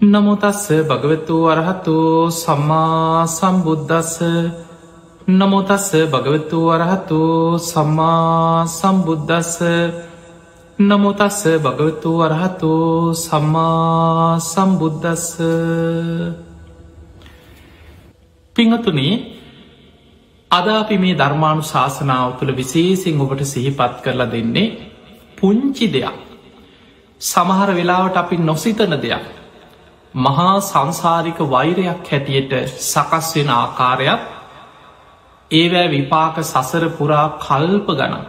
නමුතස්ස භගවතු වරහතු සම්මා සම්බුද්ධස්ස නමුතස්ස භගවතු වරහතු සම්මා සම්බුද්ධස්ස නමුතස්ස භගවතු වරහතු සම්මා සම්බුද්ධස්ස පිංහතුනේ අද අපි මේ ධර්මාණු ශාසනාව තුළ විශේසිෙන් ඔබට සිහිපත් කරලා දෙන්නේ පුංචි දෙයක්. සමහර වෙලාවට අපි නොසිතන දෙයක්. මහා සංසාරික වෛරයක් හැටියට සකස් වෙන ආකාරයක් ඒවෑ විපාක සසර පුරා කල්ප ගණන්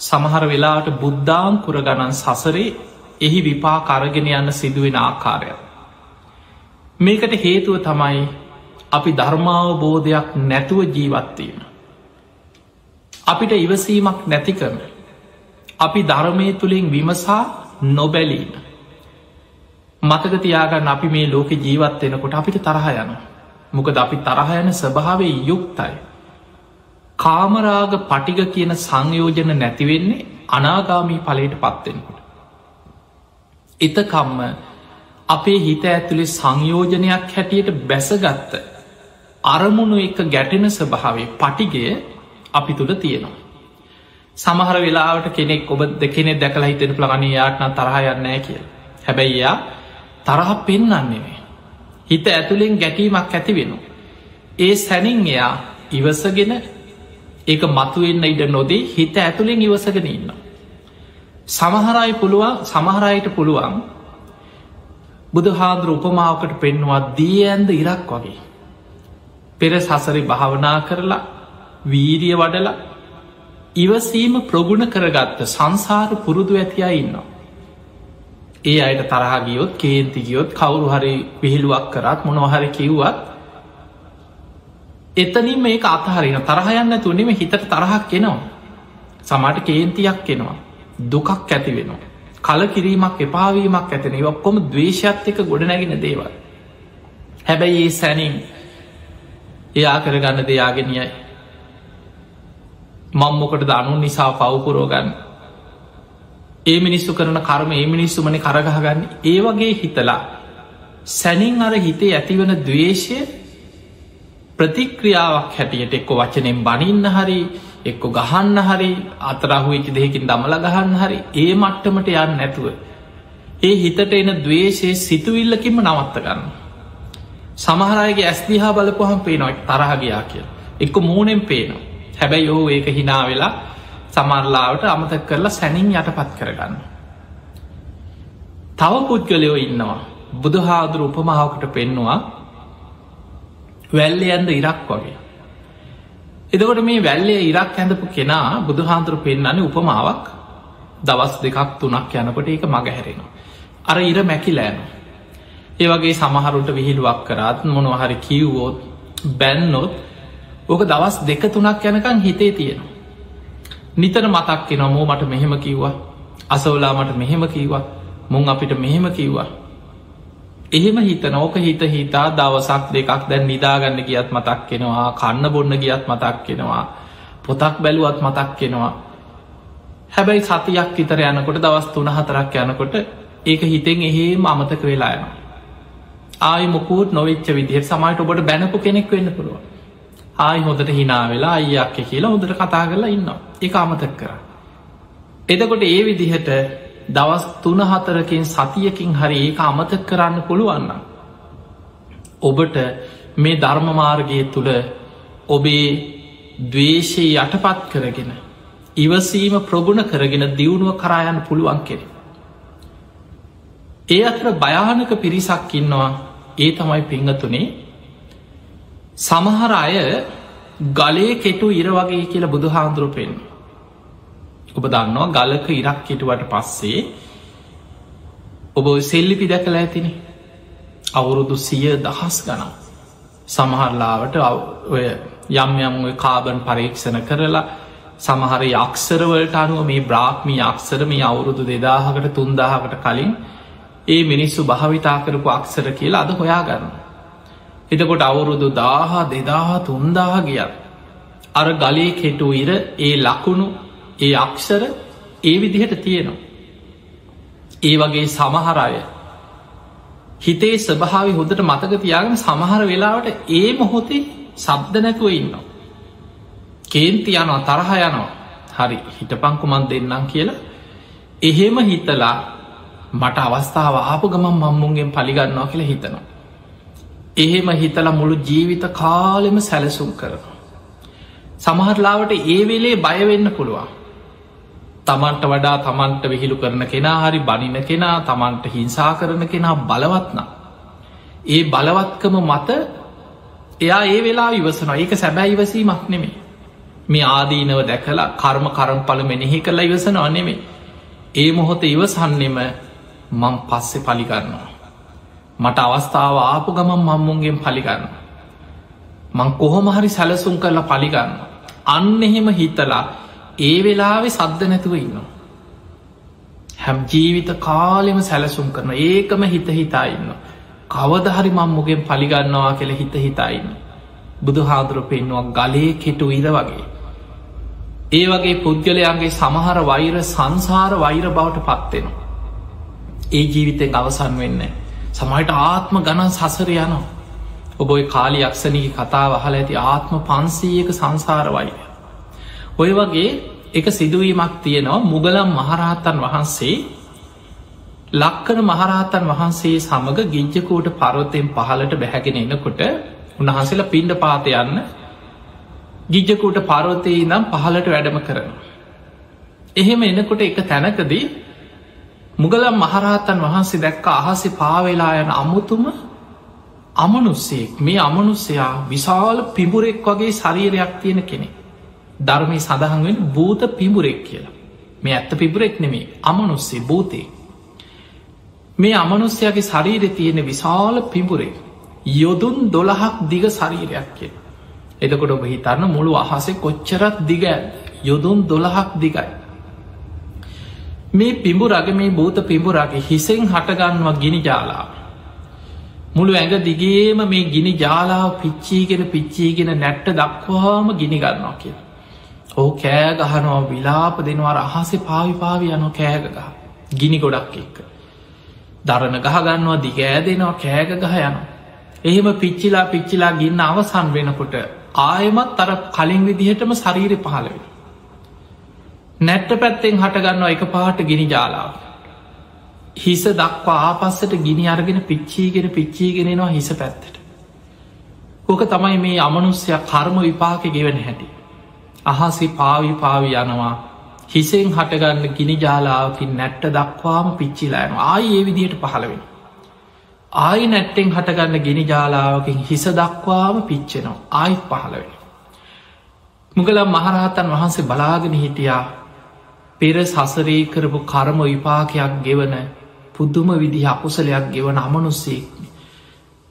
සමහර වෙලාට බුද්ධාංකුර ගණන් සසරේ එහි විපා කරගෙන යන්න සිදුවෙන ආකාරයක්. මේකට හේතුව තමයි අපි ධර්මාවබෝධයක් නැතුව ජීවත්වීම. අපිට ඉවසීමක් නැති කරන. අපි ධර්මය තුළින් විමසා නොබැලීම. මතක තියාගන්න අපි මේ ලෝක ජීවත්වෙනකොට අපිට තරහ යන. මොකද අපි තරහයන ස්වභාවේ යුක්තයි. කාමරාග පටිග කියන සංයෝජන නැතිවෙන්නේ අනාගාමී පලට පත්වෙනකොට. එතකම්ම අපේ හිත ඇතුළේ සංයෝජනයක් හැටියට බැසගත්ත අරමුණු එක ගැටෙන ස්වභාවේ පටිගය අපි තුළ තියෙනවා. සමහර වෙලාවට කෙනෙක් ඔබ දෙකෙනෙ දැකලා හිතෙන ප්ලගන යාටන තරහ යන්නෑ කිය. හැබැයි එයා තරහ පෙන්න්නන්නේ. හිත ඇතුළෙන් ගැටීමක් ඇති වෙන. ඒ සැනින් එයා ඉවසගෙන ඒක මතුවෙන්න ඉඩ නොදී හිත ඇතුළෙන් ඉවසගෙන ඉන්න. සමහරයි පුළුවන් සමහරයට පුළුවන් බුදු හාදුර උපමාවකට පෙන්වා දී ඇන්ද ඉරක් වගේ. පෙර සසරි භාවනා කරලා වීරිය වඩලා ඉවසීම ප්‍රගුණ කරගත්ත සංසාර පුරුදු ඇතියා ඉන්නවා. ඒ අයට තරහගියොත් කේන්තිගියොත් කවුරු හරි විහිළුවක් කරත් මොනොහරි කිව්වත් එතනින් මේ අතහරින තරහයන්න තුනෙම හිතට තරහක් කෙනවා. සමට කේන්තියක් කෙනවා. දුකක් ඇති වෙනවා. කල කිරීමක් එපාවීමක් ඇතින ඔක්කොම දවේශත් එක ගොඩනැගෙන දේවල්. හැබැයි ඒ සැනින් එයා කරගන්න දෙයාගෙනියයි. මංමොකට දනු නිසා පවපුරෝගන්න. ඒ මිනිස්සු කරන කර්ම ඒ මිනිස්සුමන කරගහගන්න ඒ වගේ හිතලා සැනින් අර හිතේ ඇතිවන දවේශය ප්‍රතික්‍රියාවක් හැටියට එක්ක වචනෙන් බනින්න හරි එක්ක ගහන්න හරි අතරහුවච්චි දෙයකින් දමල ගහන්න හරි ඒ මට්ටමට යන්න නැතුව. ඒ හිතට එන දවේශය සිතුවිල්ලකින්ම නවත්ත ගන්න. සමහරයගේ ඇස්දිහා බලපුහම් පේනොක් තරහගයා කිය. එක්ක මූනෙන් පේනවා. හැබැයි යෝ ඒක හිනා වෙලා සමරලාවට අමතක් කරලා සැනින් යටපත් කරගන්න. තව පුද්ගලයෝ ඉන්නවා. බුදුහාදුර උපමාවකට පෙන්නවා වැල්ල ඇන්ද ඉරක් වගේ. එදකොට මේ වැල්ලේ ඉරක් ඇඳපු කෙනා බුදුහාන්දුර පෙන්න්නන්නේ උපමාවක් දවස් දෙකක් තුනක් යනකොට ඒක මග හැරෙනවා. අර ඉර මැකිලෑන. ඒවගේ සමහරුට විහිළුවක් කරත් මොනොහරි කිව්වෝත් බැන්නොත් ඕක දවස් දෙක තුනක් යනකං හිතේ තියෙනවා. නිතර මතක් කෙන මෝ මට මෙහෙම කිව්වා. අසවලා මට මෙහෙම කිව්වා. මුං අපිට මෙහෙම කිව්වා. එහෙම හිත නෝක හිත හිතා දවසක් දෙකක් දැන් නිදාගන්න ගියත් මතක් කෙනවා කන්න බොන්න ගියත් මතක් කෙනවා පොතක් බැලුවත් මතක් කෙනවා හැබැයි සතියක් විතර යනකොට දවස් තුන හතරක් යනකොට ඒක හිතෙන් එහෙම අමතක වෙලා යන ආය මොකූත් නොවෙච්ච විදිහ සමයිට ඔබට බැනපු කෙනෙක් වෙන්න පුළුව ආයි හොඳට හිනා වෙලා අයියක්ක කියලා හොඳට කතා කරලා ඉන්නවා එක අමතක් කර එදකොට ඒ විදිහට දවස් තුන හතරකින් සතියකින් හරි ඒක අමතක කරන්න පුළුවන්න. ඔබට මේ ධර්මමාර්ගය තුළ ඔබේ දවේශය යටපත් කරගෙන ඉවසීම ප්‍රගුණ කරගෙන දියුණුව කරායන්න පුළුවන් කෙරෙ. ඒ අතර භයානක පිරිසක් ඉන්නවා ඒ තමයි පිංහතුනේ සමහර අය ගලේ කෙටු ඉර වගේ කියලා බුදු හාන්දුරුපෙන්න්න ඔබ දන්නවා ගලක ඉරක් හිටුවට පස්සේ ඔබ සෙල්ලිපි දැකල ඇතින. අවුරුදු සිය දහස් ගනම් සමහරලාවට ඔය යම් යම් කාබන් පරීක්ෂණ කරලා සමහර යක්සරවලට අනුව මේ බ්‍රාක්්මී අක්සර මේ අවුරුදු දෙදාහකට තුන්දාහකට කලින් ඒ මිනිස්සු භාවිතා කරපු අක්සර කියලා අද හොයා ගන්න. එතකොට අවුරුදු දාහ දෙදාහ තුන්දාහ ගියත් අර ගලේ කෙටු ඉර ඒ ලකුණු ඒ අක්ෂර ඒ විදිහට තියෙනවා. ඒ වගේ සමහරය හිතේ ස්වභාවි හොදට මතක තියාගෙන සමහර වෙලාවට ඒ මොහොතේ සබ්ද නැතුව ඉන්නවා. කේන්ති යනවා තරහ යනවා හරි හිටපංකුමන් දෙන්නම් කියලා එහෙම හිතලා මට අවස්ථාව ආපු ගමන් මම්මුන්ගෙන් පලිගන්නවා කියලා හිතනවා. එහෙම හිතල මුළු ජීවිත කාලෙම සැලසුම් කරනවා. සමහරලාවට ඒ වෙලේ බයවෙන්න පුළුවන්. තමන්ට වඩා තමන්ට විහිළු කරන කෙනා හරි බනින කෙනා තමන්ට හිංසා කරන කෙනා බලවත්නම්. ඒ බලවත්කම මත එයා ඒ වෙලා ඉවසනවා ඒක සැබෑ ඉවසීමක් නෙමේ. මේ ආදීනව දැකලා කර්ම කරම්පල මෙනෙහි කරලා ඉවසනවා නෙමේ. ඒ මොහොත ඉවසන්නෙම මං පස්සෙ පලිගන්නවා. මට අවස්ථාව ආපු ගමන් මම්මුන්ගෙන් පලිගන්න. මං කොහොමහරි සැලසුම් කරලා පලිගන්න. අන්න එහෙම හිතලා ඒ වෙලාවෙ සද්ධ නැතුව ඉන්නවා. හැම් ජීවිත කාලෙම සැලසුම් කරන ඒකම හිත හිතා ඉන්න. කවදහරි මම්මුගෙන් පලිගන්නවා කෙළ හිත හිතායින්න. බුදු හාදුර පෙන්නුවක් ගලේ කෙටු ඉද වගේ. ඒ වගේ පුද්ගලයන්ගේ සමහර වෛර සංසාර වෛර බවට පත්වෙනවා. ඒ ජීවිතෙන් අවසන් වෙන්න. සමයිට ආත්ම ගණන් සසර යනවා. ඔබොයි කාලි යක්ෂණී කතා වහල ඇති ආත්ම පන්සීයක සංසාර වෛරය. ඔය වගේ එක සිදුවීමක් තියෙනවා මුගලම් මහරහතන් වහන්සේ ලක්කන මහරහතන් වහන්සේ සමඟ ගිංජකෝට පරවතයෙන් පහලට බැහැගෙන එන්නකොට උන්වහන්සේලා පින්ඩ පාත යන්න ගිජ්ජකුට පරවතයේ නම් පහලට වැඩම කරන. එහෙම එනකොට එක තැනකදී මුගලම් මහරහතන් වහන්සේ දැක්ක අහසි පාවෙලා යන අමුතුම අමනුස්සෙක් මේ අමනුස්සයා විශාල පිඹුරෙක් වගේ ශරීරයක් තියෙන කෙනෙ. ධර්මය සඳහන්වෙන් භූත පිඹුරෙක් කියලා. මේ ඇත්ත පිබුරෙක් නෙමේ අමනුස්සේ භූතේ. මේ අමනුස්්‍යයාගේ ශරීර තියෙන විශාල පිඹුරේ යොදුන් දොළහක් දිග ශරීරයක් කිය. එතකොට ඔබ හිතන්න මුළු අහසේ කොච්චරත් දිග යොදුන් දොළහක් දිගයි. මේ පිඹුරගේ මේ භූත පිඹුරගේ හිසෙන් හටගන්නවා ගිනි ජාලා. මුළු ඇඟ දිගේම මේ ගිනි ජාලාව පිච්චීගෙන පිච්චීගෙන නැට්ට දක්වාම ගිනි ගන්නවා කිය. ඕ කෑ ගහනවා විලාප දෙනවා අහසේ පාවි පාවි යනු කෑගගහ ගිනි ගොඩක් එක්ක. දරණ ගහගන්නවා දිගෑ දෙනවා කෑග ගහ යනවා. එහෙම පිච්චිලා පිච්චිලා ගින්න අවසන් වෙනකොට ආයමත් අර කලින් විදිහටම ශරීරය පහලවෙන. නැට්ට පැත්තෙන් හටගන්නවා එක පාට ගිනි ජාලාව. හිස දක්වා ආපස්සට ගිනි අරගෙන පිච්චීගෙන පිච්චීගෙනෙනවා හිස පැත්තට. ඕක තමයි මේ අමනුස්්‍යයක් කර්ම විපාක ගෙවන හැටි. අහසි පාවි පාවි යනවා හිසෙන් හටගන්න ගිනි ජාලාවකින් නැට්ට දක්වාම පිච්චිලෑන ආයි ඒ විදියට පහළවෙන. ආයි නැට්ටෙන් හටගන්න ගෙනි ජාලාවකින් හිස දක්වාම පිච්චෙනවා ආයිත් පහළවෙන. මුගලම් මහරහතන් වහන්සේ බලාගෙන හිටියා පෙර සසරේ කරපු කර්ම විපාකයක් ගෙවන පුද්දුම විදි අකුසලයක් ගෙවන අමනුස්සෙක්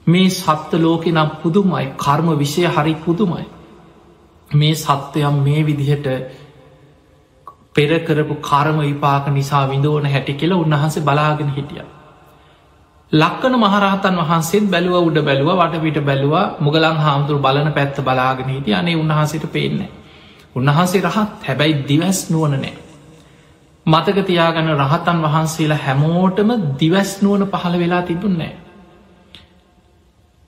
මේ සත්ත ලෝකෙ නම් පුදුමයි කර්ම විෂය හරි පුදුමයි මේ සත්වයම් මේ විදිහට පෙරකරපු කරම විපාක නිසා විඳෝන හැටි කියලා උන්වහන්සේ බලාගෙන හිටිය. ලක්කන මහරහතන් වහන්සේත් බැලුව උඩ බැලුව වටපිට බැලුව මුගලන් හාමුදුරු බලන පැත්ත බලාගෙන හිට අනේ උන්වහන්සට පේන්නේ. උන්වහන්සේ රහත් හැබැයි දිවැස් නුවන නෑ. මතක තියාගන්න රහතන් වහන්සේලා හැමෝටම දිවැස් නුවන පහළ වෙලා තිබුන්නෑ.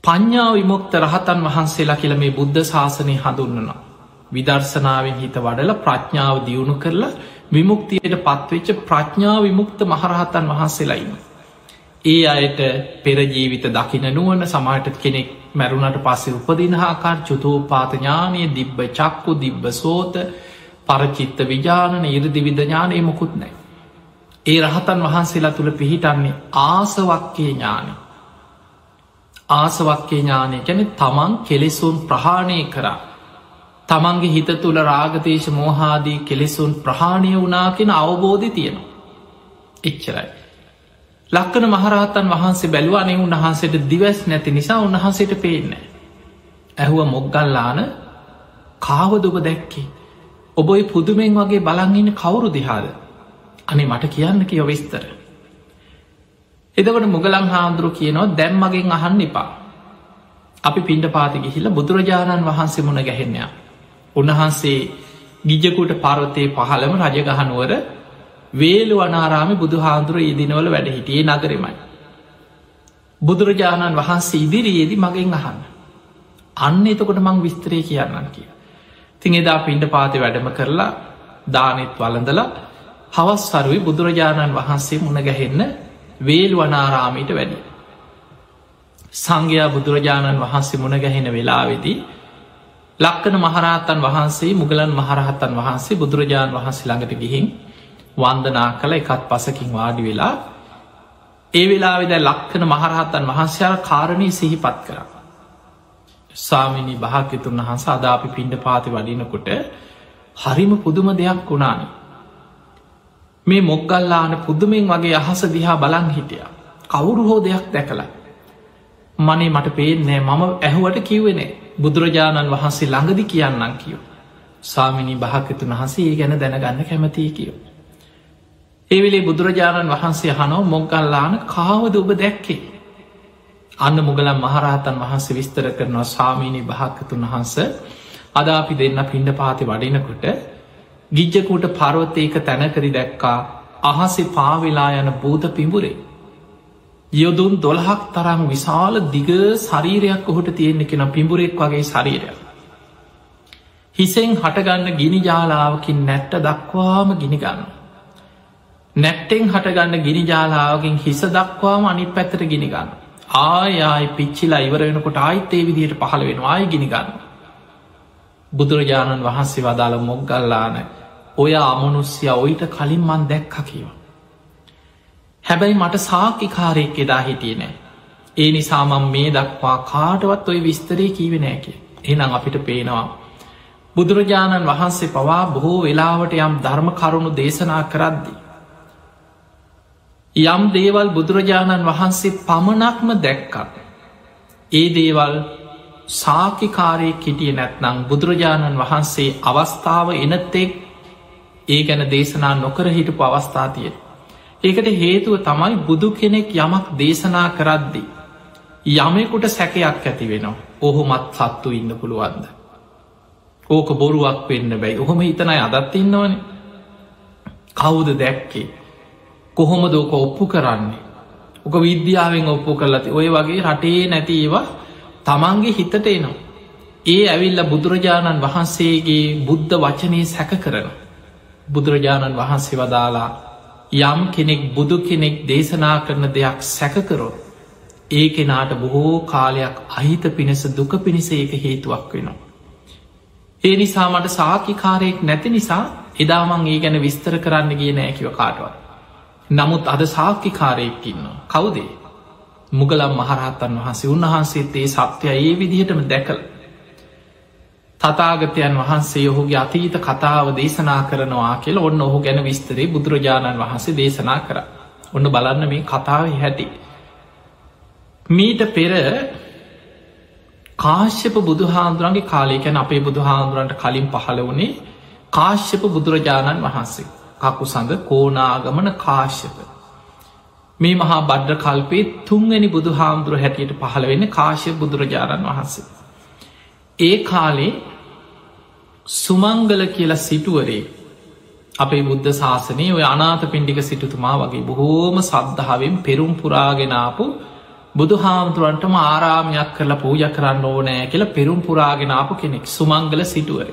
පඤ්ඥා විමුක්ත රහතන් වහන්සේලා කියල මේ බුද්ධ ශාසනය හඳුන්නනවා. විදර්ශනාවෙන් හිත වඩල ප්‍රඥාව දියුණු කරලා විමුක්තියට පත්වෙච්ච ප්‍රඥා විමුක්ත මහරහතන් වහන්සේලයින්න. ඒ අයට පෙරජීවිත දකින නුවන සමාට කෙනෙක් මැරුණට පස්සේ උපදිනහාකාර චුතෝපාතඥානය දිබ්බ චක්කු දිබ්බ සෝත පරචිත්ත විජානන ඉරදි විධඥානය මොකුත් නෑ. ඒ රහතන් වහන්සේලා තුළ පිහිටන්නේ ආසවක්කේ ඥානය. ආසවක්කේ ඥානය ගැන තමන් කෙලෙසුන් ප්‍රහාණය කරා තමන්ගේ හිත තුළ රාගතේශ මෝහාදී කෙලෙසුන් ප්‍රහාණය වනාකෙන අවබෝධි තියෙනවා. එච්චරයි. ලක්කන මහරහතන් වහන්සේ බැලුවනේ උන්වහන්සේට දිවස් නැති නිසා උන්වහන්සේට පේන්න. ඇහුව මොග්ගල්ලාන කාවදොබ දැක්කේ. ඔබොයි පුදුමෙන් වගේ බලංගන්න කවුරු දිහාද. අනේ මට කියන්න කිය විස්තර. එදවට මුගලං හාන්දුරු කියනවා දැම්මගෙන් අහන්න එපා. අපි පින්ඩ පාතිගිහිල බුදුරජාණන් වහන්සේ මුණ ගැහෙන්නයා. උන්වහන්සේ ගිජකුට පරවතය පහළම රජගහනුවර වේලු අනාරාමි බුදු හාන්දුර ඉදිනවල වැඩ හිටියේ නගරමයි. බුදුරජාණන් වහන්සේ ඉදිරියේදි මගෙන් අහන්න. අන්න එතකොට මං විස්තරය කියන්නන් කිය. තින් එදා පින්ඩ පාති වැඩම කරලා දානෙත් වලඳලා හවස් සරුවේ බුදුරජාණන් වහන්සේ මුණගැහෙන්න වේල් වනාරාමීට වැඩි. සංඝයා බුදුරජාණන් වහන්සේ මුණගැහෙන වෙලාවෙදී ලක්කන මහරහතන් වහන්සේ මුගලන් මහරහතන් වහන්සේ බුදුරජාණන් වහන්සේ ළඟට ගිහින් වන්දනා කළ එකත් පසකින් වාඩි වෙලා ඒ වෙලා වෙද ලක්කන මහරහතන් වහන්සයාර කාරණය සිහිපත් කර. ස්වාමිනී භාක්‍යතුන් වහන්ස අදාපි පිණ්ඩ පාති වඩිනකොට හරිම පුදුම දෙයක් වුණාන. මේ මොක්ගල්ලාන පුදුමෙන් වගේ අහස දිහා බලන් හිටිය. කවුරු හෝ දෙයක් දැකලා. මනේ මට පේනෑ මම ඇහුවට කිව්වෙනේ බුදුරජාණන් වහන්සේ ළඟදි කියන්නම් කියෝ. ස්වාමිනී භාකතුන් වහසේ ඒ ගැන දැනගන්න කැමතිය කියෝ. ඒවිලේ බුදුරජාණන් වහන්සේ හනෝ මොග්ගල්ලාන කාවද ඔබ දැක්කේ. අන්න මුගලම් මහරහතන් වහන්සේ විස්තර කරනවා ස්වාමීණී භාකතුන් වහන්ස අද අපි දෙන්න පිණ්ඩ පාති වඩිනකොට ගිජ්ජකූට පරවතයක තැනකරි දැක්කා අහසේ පාවෙලා යන බූත පිඹුරේ. යොදුන් දොළහක් තරම් විශාල දිග ශරීරයක් ඔහුට තියෙන්නෙ කෙන පිඹුරෙක් වගේ ශරීරයක්. හිසෙන් හටගන්න ගිනි ජාලාවකින් නැට්ට දක්වාම ගිනිගන්න. නැට්ටෙන් හටගන්න ගිනි ජාලාවකින් හිස දක්වාම අනි පැත්තට ගිනිගන්න. ආයආයි පිච්චිලා ඉවර වෙනකොට ආයිත්තේ විදියට පහළ වෙන ආය ගිනිගන්න. බුදුරජාණන් වහන්සේ වදාළ මොග්ගල්ලාන ඔය අමනුස්්‍යය ඔයිට කලින් මන් දැක්ක කියව. හැබැයි මට සාකිකාරයෙක් එදා හිටිය නෑ. ඒ නිසාමම් මේ දක්වා කාටවත් ඔය විස්තරේ කීවෙ නෑක. එනම් අපිට පේනවා. බුදුරජාණන් වහන්සේ පවා බොහෝ වෙලාවට යම් ධර්ම කරුණු දේශනා කරද්දී. යම් දේවල් බුදුරජාණන් වහන්සේ පමණක්ම දැක්කක්. ඒ දේවල් සාකිකාරය කිටිය නැත්නං බුදුරජාණන් වහන්සේ අවස්ථාව එනත්තෙක් ඒ ගැන දේශනා නොකර හිටපු අවස්ථාතිය. ඒකට හේතුව තමයි බුදු කෙනෙක් යමක් දේශනා කරද්දි. යමෙකුට සැකයක් ඇති වෙනවා ඔහොමත් සත්තු ඉන්න පුළුවන්ද. ඕක බොරුවක් වෙන්න බැයි ඔහොම හිතනයි අදත් ඉන්නවන කවුද දැක්කේ කොහොම දෝක ඔප්පු කරන්නේ. ඕක විද්‍යාවෙන් ඔප්පු කරලති ඔය වගේ රටේ නැති ඒවා තමන්ගේ හිතට එනවා. ඒ ඇවිල්ල බුදුරජාණන් වහන්සේගේ බුද්ධ වචනය සැක කරන. බුදුරජාණන් වහන්සේ වදාලා යම් කෙනෙක් බුදු කෙනෙක් දේශනා කරන දෙයක් සැකකරොත් ඒ කෙනාට බොහෝ කාලයක් අහිත පිණිස දුක පිණිස ඒක හේතුවක් වෙනවා. ඒ නිසා මට සාකිකාරයෙක් නැති නිසා එදාමං ඒ ගැන විස්තර කරන්න ගිය නෑකිව කාටවත්. නමුත් අද සාක්කිකාරයෙක්කින්න. කවුදේ. මුගලම් මහරහත්තන් වහන්සේ උන්වහන්සේත් ඒ සත්‍යය ඒ විදිහටම දැකල. තතාගතයන් වහන්සේ ඔහුගේ අතීත කතාව දේශනා කරනවා කියල ඔන්න ඔහු ගැන විස්තරේ බුදුරජාණන් වහන්සේ දේශනා කර. ඔන්න බලන්න මේ කතාව හැටි. මීට පෙර කාශ්‍යප බුදුහාන්දුරන්ගේ කාලයකැන අපේ බුදුහාන්දුරන්ට කලින් පහළ වනේ කාශ්‍යප බුදුරජාණන් වහන්සේ. කකු සඳ කෝනාගමන කාශ්‍යප. මේ මහා බඩ්ඩ කල්පේ තුන්වැනි බුදු හාමුදුරුව හැටියට පහළ වෙන්න කාශ්‍ය බුදුරජාණන් වහන්සේ. ඒ කාලේ සුමංගල කියලා සිටුවරේ අපේ බුද්ධ ශාසනය ඔය අනාත පින්ඩික සිටුතුමා වගේ බොහෝම සද්ධාවෙන් පෙරුම් පුරාගෙනාපු බුදු හාමුදුරුවන්ටම ආරාමයක් කරලා පූජ කරන්න ඕනෑ කියලා පෙරුම් පුරාගෙනාපු කෙනෙක් සුමංගල සිටුවර.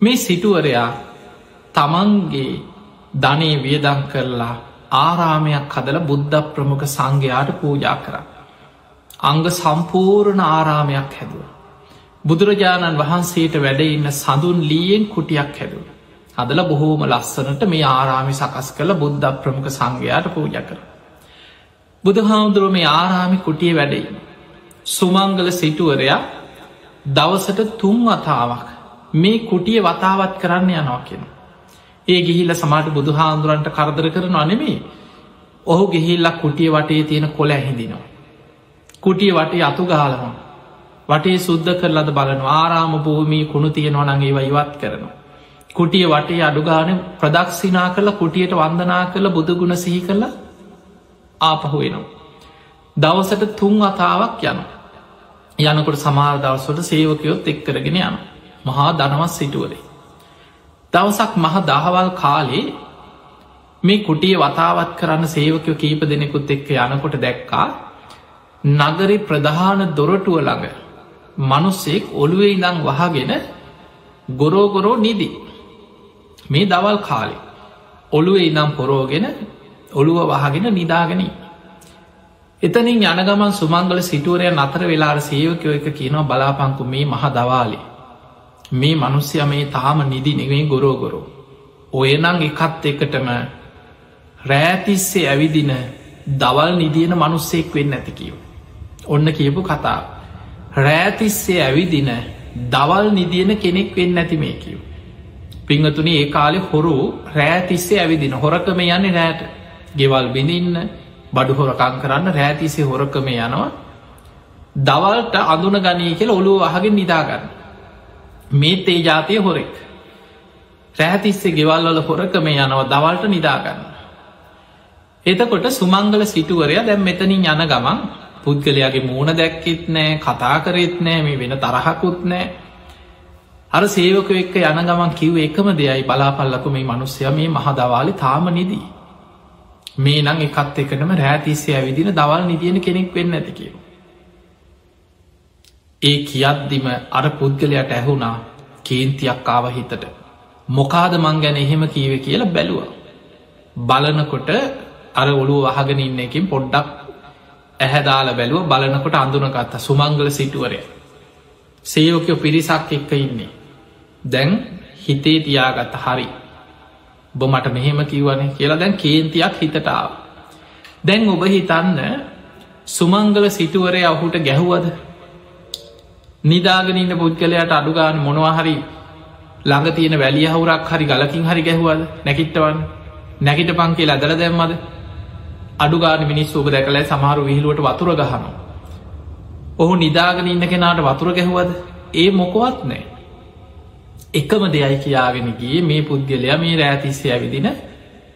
මේ සිටුවරයා තමන්ගේ ධනය වියදං කරලා ආරාමයක් හදල බුද්ධ ප්‍රමුඛ සංඝයාට පූජා කර. අංග සම්පූර්ණ ආරාමයක් හැදුව. බුදුරජාණන් වහන්සේට වැඩඉන්න සඳුන් ලීයෙන් කුටියක් හැදුව. හදල බොහෝම ලස්සනට මේ ආරාමි සකස් කළ බුද්ධ ප්‍රමුඛ සංඝයාට පූජ කර. බුදුහාමුදුරුව මේ ආරාමි කුටිය වැඩයි. සුමංගල සිටුවරයා දවසට තුන් වතාවක් මේ කුටිය වතාවත් කරන්න යනවා කියෙන. ඒ ගිහිල්ල සමාට බුදු හාන්දුරන්ට කරදර කරන අනෙමේ ඔහු ගෙහිල්ලක් කුටිය වටේ තියෙන කොළ ඇහිදිනවා. කුටිය වටේ අතු ගාලනවා. වටේ සුද්ධ කරලද බලන ආරාම භූමී කුණු තියෙනවා නගේ වයිවත් කරනවා. කුටිය වටේ අඩුගාන ප්‍රදක්ෂිනා කරලා කුටියට වන්දනා කරල බුදුගුණ සිහි කරල ආපහු වෙනවා. දවසට තුන් අතාවක් යන. යනකොට සමාර දවසට සේවකයොත් එක්කරගෙන යන. මහා දනවත් සිටුවරේ. දවසක් මහ දහවල් කාලේ මේ කුටිය වතාවත් කරන්න සේවකයෝ කීප දෙනෙකුත් එක්ක යනකොට දැක්කා නගරි ප්‍රධාන දොරටුව ළඟ මනුස්සෙක් ඔළුවේ ඉඳං වහගෙන ගොරෝගොරෝ නිදි. මේ දවල් කාලෙ ඔළුවේ ඉනම් පොරෝගෙන ඔළුව වහගෙන නිදාගෙන එතනින් යනගමන් සුමංගල සිටුවරය නතර වෙලාර සේවකයෝ එක කියනවා බලාපංකු මේ මහ දවාලි මේ මනුස්්‍යය මේ තාම නිදි නෙවෙයි ගොරෝගොරෝ ඔයනං එකත් එකටම රෑතිස්සේ ඇවිදින දවල් නිදියන මනුස්සෙක් වෙන්න ඇති කියව. ඔන්න කියපු කතා. රෑතිස්සේ ඇවිදින දවල් නිදියන කෙනෙක් වෙන්න ඇති මේ කිව්. පිංහතුන ඒ කාලෙ හොරු රෑතිස්සේ ඇවිදින හොරකම යන්නේ රෑට ගෙවල් බිඳින්න බඩු හොරකං කරන්න රෑතිසේ හොරකම යනවා දවල්ට අඳුන ගනී කියල ඔළුව අහගෙන් නිදාගන්න මේත් ඒ ජාතිය හොරෙක් රෑතිස්සේ ගෙවල්වල හොරකම යනවා දවල්ට නිදාගන්න එතකොට සුමංගල සිටුවරය දැම් මෙතනින් යන ගමන් පුද්ගලයාගේ මූුණ දැක්කෙත් නෑ කතා කරෙත් නෑ මේ වෙන තරහකුත් නෑ අර සේවක එක්ක යන ගමන් කිව් එකම දෙයයි බලාපල්ලක මේ මනුස්්‍යය මේ මහදවාලි තාම නිදී. මේ නං එකත් එකටම රෑතිස්සේ ඇවිදින දවල් නිදියන කෙනෙක් වෙන්න ඇති කියව. ඒ කියද්දිම අර පුද්ගලයට ඇහුුණා කේන්තියක් ආව හිතට. මොකාද මං ගැන එහෙම කීව කියලා බැලුව. බලනකොට අර ඔළුව වහගෙන ඉන්න එකින් පොඩ්ඩක් ඇහැදාල බැලුව බලනකොට අඳුනගත්ත සුමංගල සිටුවරය. සේවකයෝ පිරිසක් එක්ක ඉන්නේ. දැන් හිතේ තියාගත්ත හරි බො මට මෙහෙම කිව්වන කියලා දැන් කේන්තියක් හිතටාව. දැන් ඔබ හිතන්න සුමංගල සිටුවරය ඔහුට ගැහුවද නිදාගෙනන්න පුද්ගලයට අඩුගාන මොනවාහරි ළඟ තියෙන වැලිය හවුරක් හරි ගලකින් හරි ගැහුවද නැකිට්ටවන් නැකිට පංකේ ලදර දැම්මද අඩුගාන මිනිස් ඔබ දැකල සමහරු විහිලුවට වතුර ගහනවා. ඔහු නිදාගෙන ඉන්න කෙනාට වතුර ගැහුවද ඒ මොකොවත් නෑ. එකම දෙයයි කියාගෙන ගිය මේ පුද්ගලයා මේ රෑතිස්සේ ඇවිදින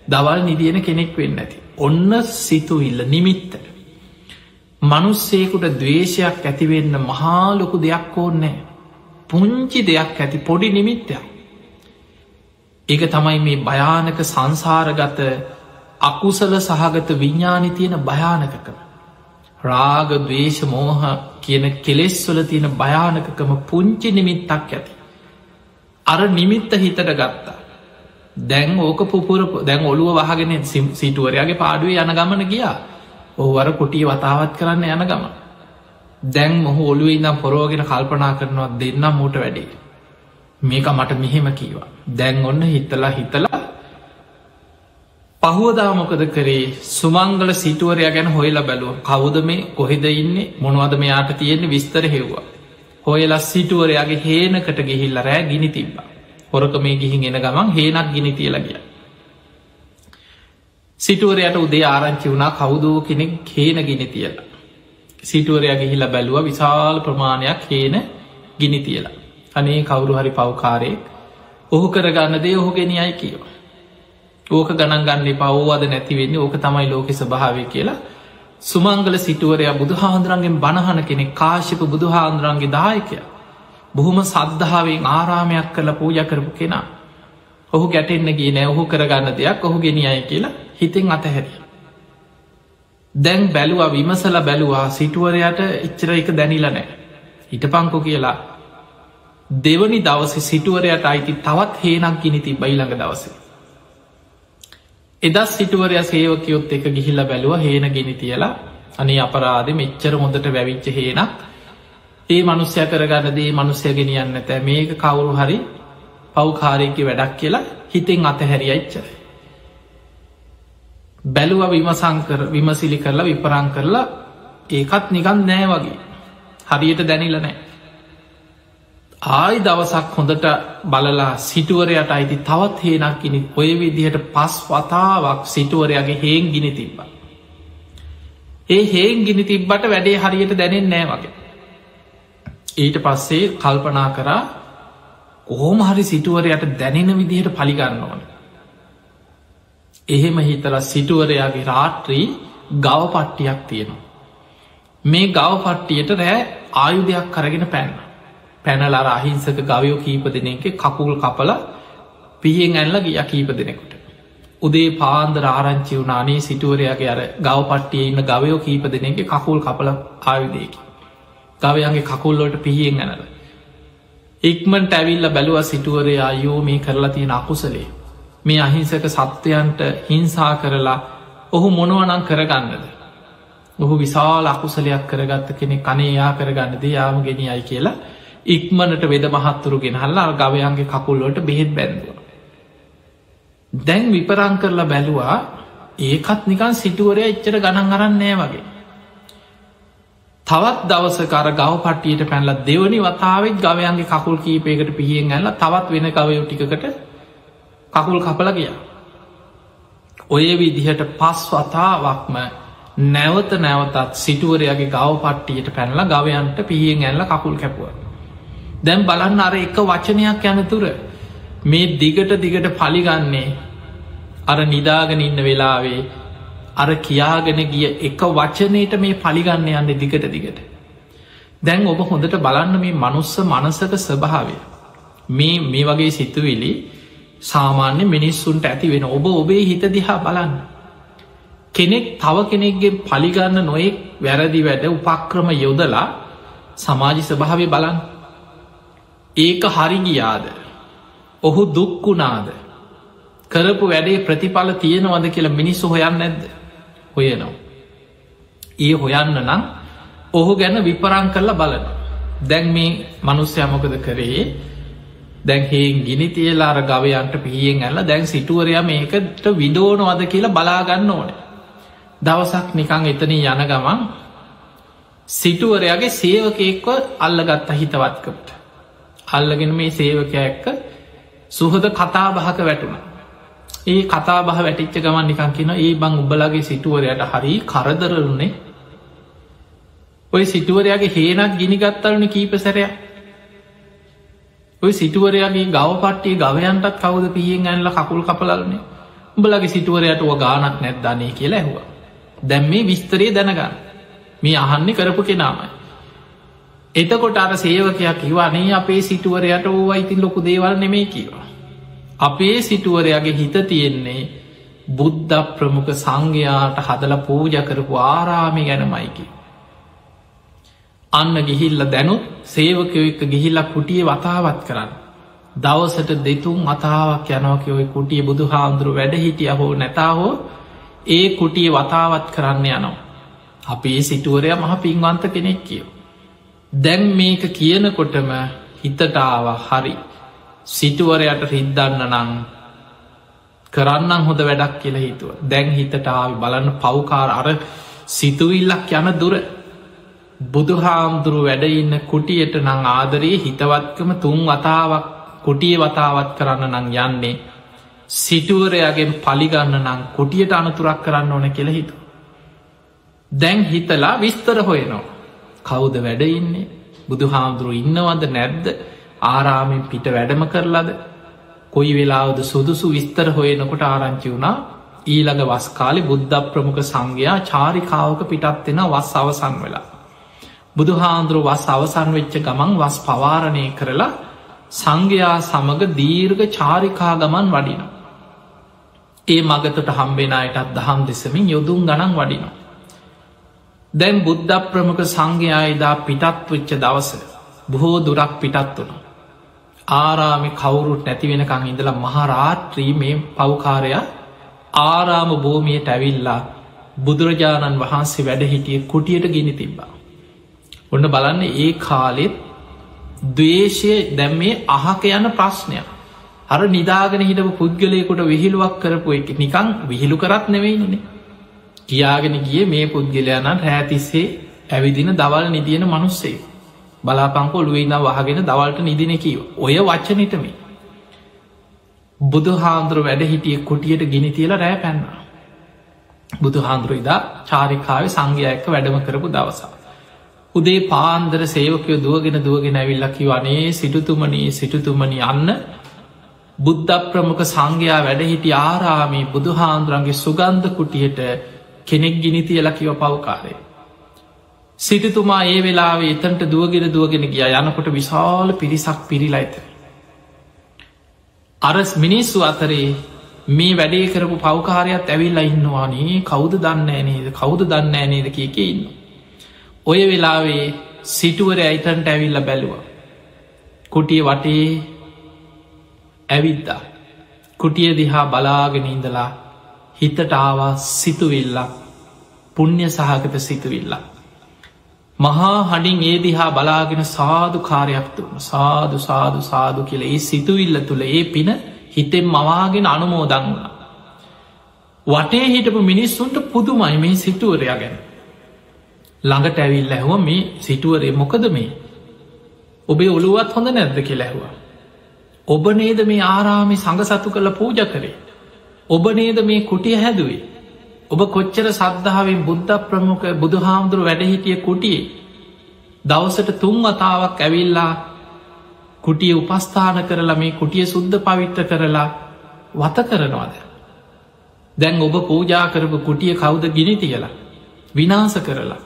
දවල් නිදියන කෙනෙක් වෙන්න ඇති. ඔන්න සිතුවිල්ල නිමිත්තට. මනුස්සේකුට දවේශයක් ඇතිවෙන්න මහාලොකු දෙයක් ඕන්නෑ. පුංචි දෙයක් ඇති පොඩි නිමිත්තයක්. ඒක තමයි මේ භයානක සංසාරගත අකුසල සහගත විඤ්ඥානි තියෙන භයානකකම. රාග දවේශ මෝහ කියන කෙලෙස්වල තියෙන භයානකකම පුංචි නිමිත්තක් ඇති. අර නිමිත්ත හිතට ගත්තා. දැන් ඕක පුපුර දැන් ඔළුව වහගෙන සිටුවරයාගේ පාඩුවේ යන ගමන ගියා ඔහුවර කුටිය වතාවත් කරන්න යන ගම. දැන් මොහ ඔළුව ඉදම් පොරෝගෙන කල්පනා කරනවා දෙන්නම් මූට වැඩේ. මේක මට මෙහෙම කීවා. දැන් ඔන්න හිතලා හිතලා පහුවදා මොකද කරේ සුමංගල සිටුවරය ගැන හොයලා බැලුව කවුද මේ කොහෙද ඉන්නේ මොනවද මෙයාට තියෙන්නේ විස්තර හෙව්වා. හොයලා සිටුවරයාගේ හේනකට ගිහිල්ල රෑ ගිනි තිබ්බ. හොරක මේ ගිහින් එන ගමන් හේනක් ගිනි තියලගිය. සිටුවරයට උදේ ආරංචි වුණා කවුදෝ කෙනෙක් හේන ගිනි තියලා. සිටුවරයා ගිහිල්ල බැලුව විශාල ප්‍රමාණයක් හේන ගිනි තියලා. අනේ කවුරු හරි පවකාරයෙක් ඔහු කරගන්න දේ ඔහු ගෙනියයි කියවා. ඕක ගණන් ගන්න පව්වාද නැතිවෙන්නේ ඕක තමයි ලෝක ස්භාවය කියලා සුමංගල සිටුවරයා බුදු හාන්දුරන්ගෙන් බණහන කෙනෙ කාශිප බුදු හාන්දුරන්ගේ දායකය. බොහොම සද්ධාවෙන් ආරාමයක් කළ පූජ කරපු කෙනා. ඔහු ගැටෙන්න්න ගේ නෑ ඔහු කරගන්න දෙයක් ඔහු ගෙනියයි කියලා හිතෙන් අතහැරිය. දැන් බැලුවා විමසල බැලුවා සිටුවරයට එච්චර එක දැනිල නෑ. හිට පංකො කියලා දෙවනි දවස සිටුවරයට අයිති තවත් හේනක් ගිනිති බයිළඟ දවසේ. එදස් සිටුවරය සේවකයොත් එක ගිහිල්ල බැලුව හේන ගෙන තියලා අනේ අපරාධ මෙච්චර මොදට වැවිච්ච හේනක් ඒ මනුස්්‍ය කරගන්න දේ මනුස්්‍ය ගෙනියන්න ඇත මේක කවුරු හරි පව්කාරයකි වැඩක් කියලා හිතෙන් අතහැරියච්චර. බැලුව විමසංකර විමසිලි කරලා විපරං කරලා ඒකත් නිකන් නෑ වගේ හරියට දැනිල නෑ ආයි දවසක් හොඳට බලලා සිටුවරයට අයිති තවත් හේනක් ඉනි ඔය විදිහට පස් වතාවක් සිටුවරයාගේ හේන් ගිනි තිබ්බ. ඒ හේන් ගිනි තිබ්බට වැඩේ හරියට දැනෙන් නෑ වගේ. ඊට පස්සේ කල්පනා කරා කොහෝම හරි සිටුවරයට දැනෙන විදිහට පලිගන්න ඕන. එහෙම හිතල සිටුවරයාගේ රාට්‍රී ගව පට්ටියක් තියෙනවා. මේ ගව පට්ටියට රෑ ආයුධයක් කරගෙන පැන්න. පැනලර අහිංසක ගවයෝ කීප දෙනෙක කකුල් කපල පියෙන් ඇල්ල ගිය කීප දෙනෙකුට. උදේ පාන්දර ආරංචි වුනානේ සිටුවරයාගේ අර ගව පට්ටිය ඉන්න ගවයෝ කීප දෙනෙගේ කකුල් කපල ආවිදයකි. ගවයන්ගේ කකුල්ලොට පිහියෙන් ඇනල. ඉක්මට ඇවිල්ල බැලුව සිටුවරය අයෝ මේ කරලා තියෙන අකුසලේ. මේ අහිංසක සත්වයන්ට හිංසා කරලා ඔහු මොනුවනං කරගන්නද. ඔහු විශාල අකුසලයක් කරගත්ත කෙනෙ කනේ යා කරගන්නද යාම ගෙනියයි කියලා ඉක්මනට වෙද මහත්තුරු ගෙනහල්ලා ගවයන්ගේ කකුල්ලොට බෙහෙත් බැන්දුව. දැන් විපරං කරලා බැලුවා ඒකත් නිකන් සිටුවරය එච්චර ගණන් අරන්නෑ වගේ. තවත් දවසකර ගව පටියට පැනල දෙවනි වතාවත් ගවයන්ගේ කකුල් කීපයකට පිහියෙන් ඇල්ල තවත් වෙන ගවයෝ ටිකට කකුල් කපල ගිය. ඔය විදිහට පස් වතාවක්ම නැවත නැවතත් සිටුවරයාගේ ගව පට්ටියට පැනල ගවයන්ට පිහියෙන් ඇල්ල කකුල් කැපුව. දැම් බලන්න අර එක වචනයක් යනතුර මේ දිගට දිගට පලිගන්නේ අර නිදාගෙන ඉන්න වෙලාවේ අර කියාගෙන ගිය එක වචනයට මේ පලිගන්න යන්න දිගට දිගට. දැන් ඔබ හොඳට බලන්න මේ මනුස්ස මනසක ස්වභාවය. මේ මේ වගේ සිතුවිලි සාමාන්‍ය මිනිස්සුන්ට ඇති වෙන ඔබ ඔබේ හිත දිහා බලන්න. කෙනෙක් තව කෙනෙක්ගේ පලිගන්න නොයෙක් වැරදි වැඩ උපක්‍රම යොදලා සමාජි ස්වභාවය බලන් ඒක හරිගියාද ඔහු දුක්කුණාද කරපු වැඩේ ප්‍රතිඵල තියෙනවද කියලා මිනිස්සු හොයන්න නැද්ද හොයනවා. ඒ හොයන්න නම් ඔහු ගැන විපරං කරලා බලන. දැන් මේ මනුස්්‍යයමොකද කරේ දැන්හෙන් ගිනි තියලාර ගවයන්ට පිහියෙන් ඇල්ල දැන් සිටුවරයා මේකට විඩෝනවද කියලා බලාගන්න ඕන. දවසක් නිකං එතන යන ගමන් සිටුවරයාගේ සේවකයෙක්ව අල්ලගත්ත හිතවත්කට. අල්ලගෙන මේ සේවකය එක්ක සුහද කතා බහක වැටුණ. ඒ කතා බහ වැටිච්ච ගමන් නිකන් කියන ඒ බං උබලගේ සිටුවරයට හරි කරදරරුණේ ඔය සිටුවරයාගේ හේනක් ගිනිගත්තලන කීප සැරයක් ඔය සිටුවරයාගේ ගව පට්ටිය ගවයන්ටත් කවද පියෙන් ඇන්ල කකුල් කපලන්නේ උඹලගේ සිටුවරයට ඔ ගානක් නැත්දානේ කියලා ඇහවා. දැම් මේ විස්තරේ දැනගන්න. මේ අහන්නේ කරපු කෙනාමයි. එතකොට අර සේවකයක් කිවනේ අපේ සිටුවරයට ඕ අයිතින් ලොකු දේවල් නෙමේ කියවා අපේ සිටුවරයාගේ හිත තියෙන්නේ බුද්ධ ප්‍රමුඛ සංඝයාට හදල පූජ කරපු ආරාමි ගැනමයිකි. අන්න ගිහිල්ල දැනුත් සේවකයො එක ගිහිල්ල කුටිය වතාවත් කරන්න. දවසට දෙතුන් අතාවක් යනෝක ඔය කුටිය බුදු හාමුදුරු වැඩ හිටිය හෝ නැතාහෝ ඒ කුටිය වතාවත් කරන්න යනවා. අපේ සිටුවරය මහ පින්වන්ත කෙනෙක් කියෝ. දැන් මේක කියනකොටම හිතටාව හරි සිටුවරයට රිද්දන්න නං කරන්නම් හොඳ වැඩක් කියල හිතුව දැන් හිතටාව බලන්න පව්කාර අර සිතුවිල්ලක් යන දුර බුදුහාමුදුරු වැඩඉන්න කුටියට නං ආදරයේ හිතවත්කම තුන් වතාවක් කුටිය වතාවත් කරන්න නං යන්නේ සිටුවරයාගෙන් පලිගන්න නං කුටියට අනතුරක් කරන්න ඕන කියල හිතු. දැන් හිතලා විස්තර හොයනවා. කවුද වැඩඉන්නේ බුදුහාමුදුරු ඉන්නවද නැද්ද? ආරාමෙන් පිට වැඩම කරලද? කොයි වෙලාවද සුදුසු විස්තර හොයනකොට ආරංචි වුණා? ඊළඟ වස්කාලි බුද්ධ ප්‍රමුඛ සංඝයා චාරිකාවක පිටත්වෙන වස් අවසන් වෙලා. බුදු හාන්දුරුව වස් අවසන් වෙච්ච ගමන් වස් පවාරණය කරලා සංඝයා සමඟ දීර්ඝ චාරිකා ගමන් වඩින. ඒ මගතට හම්බෙන අයටත් දහම් දෙසමින් යොදුම් ගණන් වඩිනවා. දැන් බුද්ධ ප්‍රමුඛ සංඝයායිදා පිටත් වෙච්ච දවස බොහෝ දුරක් පිටත් වුණු. ආරාමි කවුරුත් නැති වෙනකං ඉඳලා මහරාත්‍රී මේ පවකාරයා ආරාම භූමියයට ඇවිල්ලා බුදුරජාණන් වහන්සේ වැඩ හිටිය කුටියට ගිනි තිබ්බා. ඔන්න බලන්න ඒ කාලෙත් දවේශය දැම් මේ අහක යන ප්‍රශ්නයක්. අර නිදාගෙන හිටපු පුද්ගලයකුට විහිළුවක් කරපු එක නිකං විහිළු කරත් නෙවෙයිනේ. කියාගෙන ගිය මේ පුද්ගලයනන් රෑතිස්සේ ඇවිදින දවල් නිදියන මනුස්සේ. බලාපංකෝ ලුවයින්න වහගෙන දවල්ට නිදින කීව. ඔය වච්චනටමේ බුදු හාන්දුර වැඩ හිටිය කුටියට ගිනි තියල රෑ පැන්න. බුදු හාන්දුරු ඉදා චාරිකාව සංඝයක්ක වැඩම කරපු දවසා උදේ පාන්දර සේවකයෝ දුවගෙන දුවගෙන ඇවිල්ලකි වනේ සිටුතුමනී සිටුතුමනි අන්න බුද්ධ ප්‍රමුඛ සංඝයා වැඩහිටි ආරාමී බුදුහාන්දුරන්ගේ සුගන්ධ කුටියට කෙනෙක් ගිනි තියලකිව පවකාරය. සිටතුමා ඒ වෙලාවේ එතන්ට දුවගෙන දුවගෙන ගිය. යනකොට විශාල පිරිසක් පිරිලා ඇත. අරස් මිනිස්සු අතරේ මේ වැඩේ කරපු පවකාරයක් ඇවිල්ල ඉන්නවානේ කෞද දන්න නේද? කෞද දන්න නේද? කියක ඉන්න. ඔය වෙලාවේ සිටුවර ඇයිතන්ට ඇවිල්ල බැලුව. කුටිය වටේ ඇවිද්දා. කුටිය දිහා බලාගෙන ඉඳලා හිතට ආවා සිතුවිල්ලක් පුුණ්්‍ය සහගත සිතුවිල්ලා. මහා හඩින් ඒ දිහා බලාගෙන සාධු කාරයක් තුන්න සාධු සාධු සාධු කියල ඒ සිතුවිල්ල තුළ ඒ පින හිතෙන් මවාගෙන අනුමෝදන් වුණ. වටේ හිටපු මිනිස්සුන්ට පුදුමයි මේ සිටුවරයා ගැන. ළඟට ඇවිල් ඇහුව මේ සිටුවරේ මොකද මේ. ඔබේ ඔළුවත් හොඳ නැද්ද කෙ ලැහවා. ඔබ නේද මේ ආරාමි සඟ සතු කළ පූජ කරේ. ඔබ නේද මේ කුටිය හැදුවේ. ඔබ කොච්චර සද්ධාවෙන් බුද්ධ ප්‍රමුඛ බුදු හාමුදුරු වැඩහිටිය කුටියේ. දවසට තුන් වතාවක් ඇවිල්ලා කුටිය උපස්ථාන කරලා මේ කුටිය සුද්ධ පවිත්‍ර කරලා වත කරනවාද. දැන් ඔබ පූජා කරපු කුටිය කවුද ගිනි තියලා. විනාස කරලා.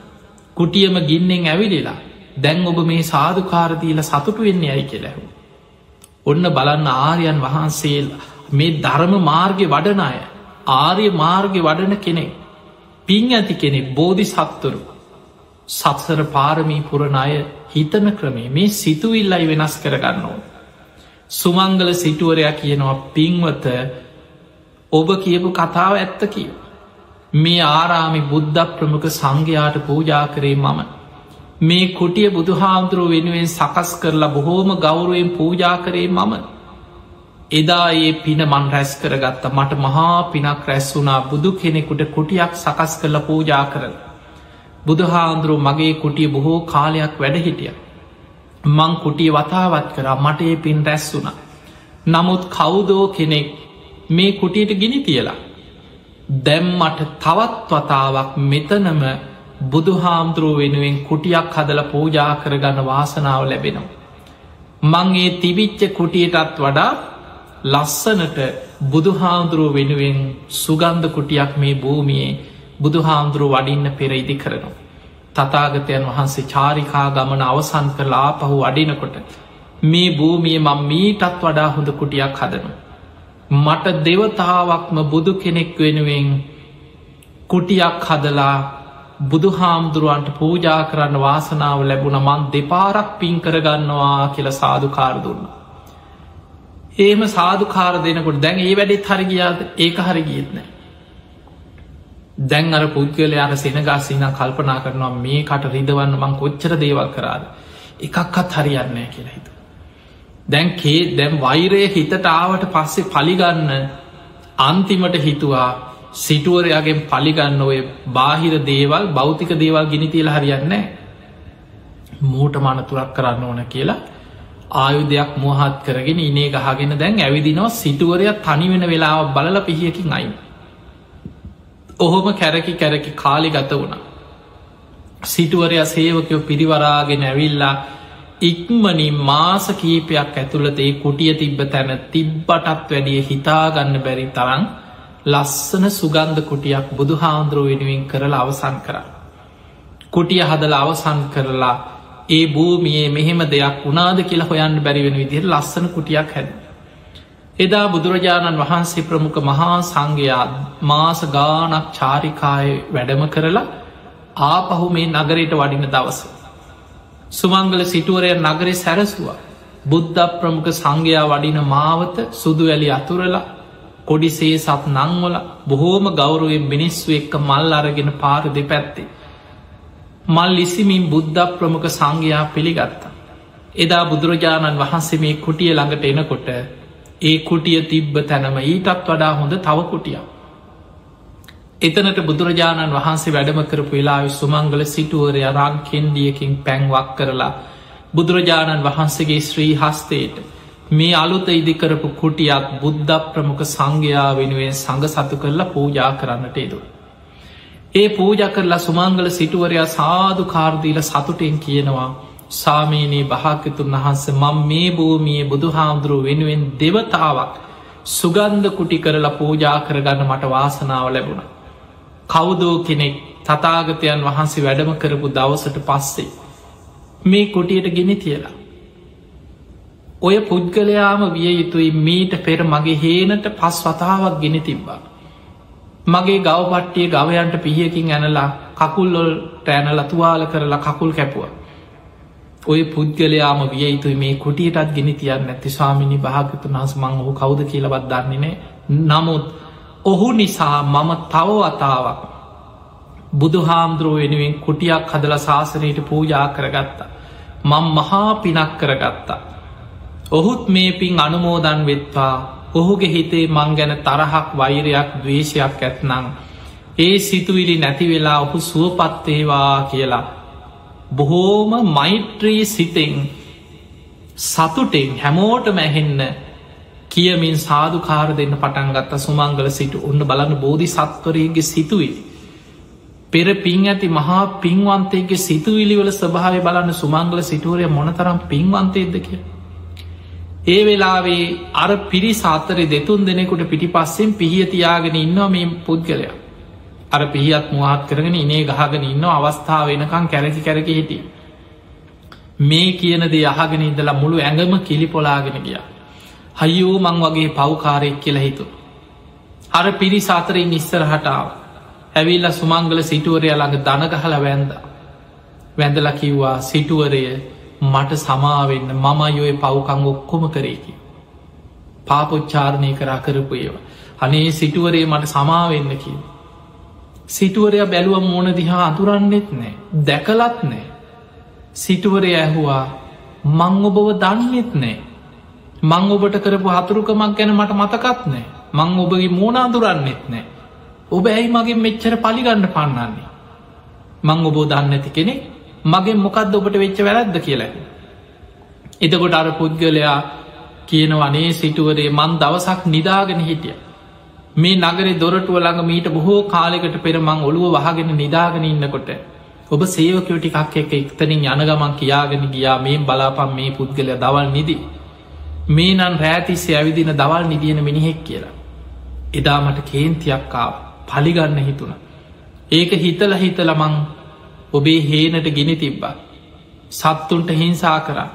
කුටියම ගින්නෙන් ඇවිලිලා දැන් ඔබ මේ සාධකාරදීල සතුටු වෙන්නේ ඇයි කෙලැහු. ඔන්න බලන්න ආරයන් වහන්සේල් මේ ධර්ම මාර්ගය වඩන අය ආර්ය මාර්ගය වඩන කෙනෙක් පින් ඇති කෙනෙක් බෝධි සත්තුරු සත්සර පාරමී පුරණ අය හිතන ක්‍රමේ මේ සිතුවිල්ලයි වෙනස් කරගන්නවා. සුමංගල සිටුවරයක් කියනවා පින්වත ඔබ කියපු කතාව ඇත්ත කිය. මේ ආරාමි බුද්ධ ප්‍රමුඛ සංඝයාට පූජා කරේ මම. මේ කුටිය බුදුහාමුදුරුව වෙනුවෙන් සකස් කරලා බොහෝම ගෞරුවෙන් පූජා කරේ මම. එදා ඒ පින මන් රැස් කරගත්ත මට මහා පිනක් රැස් වුනා බුදු කෙනෙකුට කුටියක් සකස් කරලා පූජා කරල. බුදුහාන්දුරුව මගේ කුටිය බොහෝ කාලයක් වැඩ හිටිය. මං කුටිය වතාවත් කරා මට ඒ පින් රැස් වුණ. නමුත් කවුදෝ කෙනෙක් මේ කුටියට ගිනි තියලා. දැම්මට තවත් වතාවක් මෙතනම බුදුහාමුදුරුව වෙනුවෙන් කුටියක් හදල පූජා කරගන්න වාසනාව ලැබෙනවා. මං ඒ තිබිච්ච කුටියටත් වඩා ලස්සනට බුදුහාමුදුරුව වෙනුවෙන් සුගන්ධ කුටියක් මේ භූමියයේ බුදුහාමුදුරුව වඩින්න පෙර ඉදි කරනවා. තතාගතයන් වහන්සේ චාරිකා ගමන අවසන් කරලා පහු වඩිනකොට මේ භූමිය මං මීටත් වඩා හොඳ කුටියක් හදනවා. මට දෙවතාවක්ම බුදු කෙනෙක් වෙනුවෙන් කුටියක් හදලා බුදුහාමුදුරුවන්ට පූජා කරන්න වාසනාව ලැබුණ මන් දෙපාරක් පින් කරගන්නවා කියල සාධකාර දුන්න. ඒම සාධකාර දෙනකොට දැන් ඒ වැඩෙත් හරිගියාද ඒක හරිගියත්නෑ. දැන් අර පුද්ගල අර සෙනගාසින කල්පනා කරනවා මේ කට රිදවන්න මං කොච්චර දේවල් කරාද එකක්කත් හරියන්නෑ කියලා හිතු. දැන් කේ දැම් වෛරය හිතට ආවට පස්සේ පලිගන්න අන්තිමට හිතුවා සිටුවරයාගෙන් පලිගන්න ඔය බාහිර දේවල් භෞතික දේවල් ගිනි තියල හරියන්නේ මූට මනතුරක් කරන්න ඕන කියලා ආයුධයක් මුවහත් කරගෙන ඉනේ ගහගෙන දැන් ඇවිදිනවා සිටුවරයක් තනිවෙන වෙලාව බලල පිහියකින් අයි. ඔහොම කැරකි කැරකි කාලි ගත වුණ. සිටුවරයා සේවකයෝ පිරිවරාගෙන ඇවිල්ලා ඉක්මනින් මාස කීපයක් ඇතුළත ඒ කුටිය තිබ්බ තැන තිබ්බටත් වැඩිය හිතාගන්න බැරි තරන් ලස්සන සුගන්ධ කුටියක් බුදු හාන්දුරුව වෙනුවෙන් කරලා අවසන් කර. කුටිය හදල අවසන් කරලා ඒ භූමියයේ මෙහෙම දෙයක් වුණාද කියලා හොයන්න බැරිවෙන විදිහට ලස්සන කුටියක් හැද. එදා බුදුරජාණන් වහන්සේ ප්‍රමුඛ මහා සංඝයා මාස ගානක් චාරිකාය වැඩම කරලා ආපහු මේ නගරයට වඩින දවස. සුමංගල සිටුවරය නගරේ සැරසුවා. බුද්ධ ප්‍රමුඛ සංඝයා වඩින මාවත සුදු වැලි අතුරලා කොඩිසේ සත් නංවල බොහෝම ගෞරුවෙන් මිනිස්සු එක්ක මල් අරගෙන පාර දෙපැත්තේ. මල් ඉසිමින් බුද්ධ ප්‍රමුඛ සංඝයා පිළිගත්තා. එදා බුදුරජාණන් වහන්සේ මේ කුටිය ළඟට එනකොට ඒ කුටිය තිබ්බ තැනම ඊටත් වඩා හොඳ තව කුටියක්. එතනට බුදුරජාණන් වහන්සේ වැඩම කරපු වෙලා සුමංගල සිටුවරය රං කෙන්ඩියකින් පැංවක් කරලා බුදුරජාණන් වහන්සේගේ ශ්‍රී හස්තයට මේ අලුත ඉදිකරපු කුටියක් බුද්ධ ප්‍රමුඛ සංඝයා වෙනුවෙන් සඟ සතු කරලා පූජා කරන්නට එදු. ඒ පූජ කරලා සුමංගල සිටුවරයා සාධු කාර්දීල සතුටෙන් කියනවා සාමීනී භාකතුන් වහන්ස මං මේ භූමියයේ බුදු හාමුදුරුව වෙනුවෙන් දෙවතාවක් සුගන්ධ කුටි කරලා පූජා කරගන්න මට වාසනාව ලැබුණ. කවුදෝ කෙනෙක් තතාගතයන් වහන්සේ වැඩම කරපු දවසට පස්සේ මේ කුටියට ගෙන තියලා. ඔය පුද්ගලයාම විය යුතුයි මීට පෙර මගේ හේනට පස් වතාවක් ගෙන තිබ්බා. මගේ ගවපට්ටිය ගවයන්ට පිහියකින් ඇනලා කකුල්ලොල් තෑනල තුවාල කරලා කකුල් කැපුව. ඔය පුද්ගලයාම විය යුතුයි මේ කුටියටත් ගෙන තියන්න ඇති ස්වාමිනි භාගතු නස් මං ඔහු කවුද කියලවත් දන්නේනේ නමුත් ඔහු නිසා මම තව වතාවක් බුදු හාමුදුරුව වෙනුවෙන් කුටියක් හදල ශාසනයට පූජා කරගත්තා. මං මහා පිනක් කරගත්තා. ඔහුත් මේ පින් අනුමෝදන් වෙත්වා ඔහුගේ හිතේ මං ගැන තරහක් වෛරයක් දවේශයක් ඇත්නං ඒ සිතුවිලි නැතිවෙලා ඔහු සුවපත්තේවා කියලා බොහෝම මෛත්‍රී සිතෙන් සතුටෙන් හැමෝට මැහෙන්න කියමින් සාධකාර දෙන්න පටන් ගත්ත සුමංගල සිට ඔන්න බලන්න බෝධි සත්වරයගේ සිතුවිලි. පෙර පින් ඇති මහා පින්වන්තයගේ සිතුවිලිවල ස්භාව බලන්න සුමංගල සිටුවරය මොනතරම් පින්වන්තයද කිය. ඒ වෙලාවේ අර පිරි සාතරය දෙතුන් දෙනෙකුට පිටි පස්සෙන් පිහියතියාගෙන ඉන්නවා මේ පුද්ගලයා. අර පිහියත් මුවහත් කරගෙන ඉනේ ගහගෙන ඉන්න අවස්ථාව වෙනකං කැරකි කැරක හිටි. මේ කියනද යහගෙන ඉදලා මුළු ඇඟම කිලි පොලාගෙන ගිය. හයියෝ මං වගේ පව්කාරෙක් කියලා හිතු. අර පිරි සාතරෙන් ඉස්සර හටාව. ඇවිල්ල සුමංගල සිටුවරය ළඟ දනගහල වැන්ද. වැඳල කිව්වා සිටුවරය මට සමාවෙන්න මම යොය පව්කං ඔක්කොම කරේකි. පාපොච්චාරණය කරා කරපු ඒවා. අනේ සිටුවරේ මට සමාවෙන්න කිව. සිටුවරය බැලුව මෝන දිහා අතුරන්නෙත් නෑ දැකලත් නෑ. සිටුවරය ඇහුවා මං ඔබව දන්නෙත් නෑ. මං ඔබට කරපු හතුරුකමක් ගැන මට මතකත් නෑ මං ඔබගේ මෝන අතුරන්නෙත් නෑ. ඔබ ඇයි මගේ මෙච්චර පලිගන්න පන්නන්නේ. මං ඔබෝ දන්න ඇති කෙනෙ මගේ මොකක්ද ඔබට වෙච්ච වැරද්ද කියලා. එතකොට අර පුද්ගලයා කියන වනේ සිටුවරේ මන් දවසක් නිදාගෙන හිටිය. මේ නගරේ දොරටුව ළඟ මීට බොහෝ කාලෙකට පෙරමං ඔළුව වහගෙන නිදාගෙන ඉන්නකොට ඔබ සේවකයෝ ටිකක් එක එක්තනින් යනගමන් කියාගෙන ගියා මේ බලාපම් මේ පුද්ගලය දවල් නිදි මේ නන් රෑතිස්සේ ඇවිදින දවල් නිදියන මිනිහෙක් කියලා. එදාමට කේන්තියක්කා පලිගන්න හිතුන ඒක හිතල හිතලමං ඔබේ හේනට ගෙන තිබ්බා. සත්තුන්ට හිංසා කරා.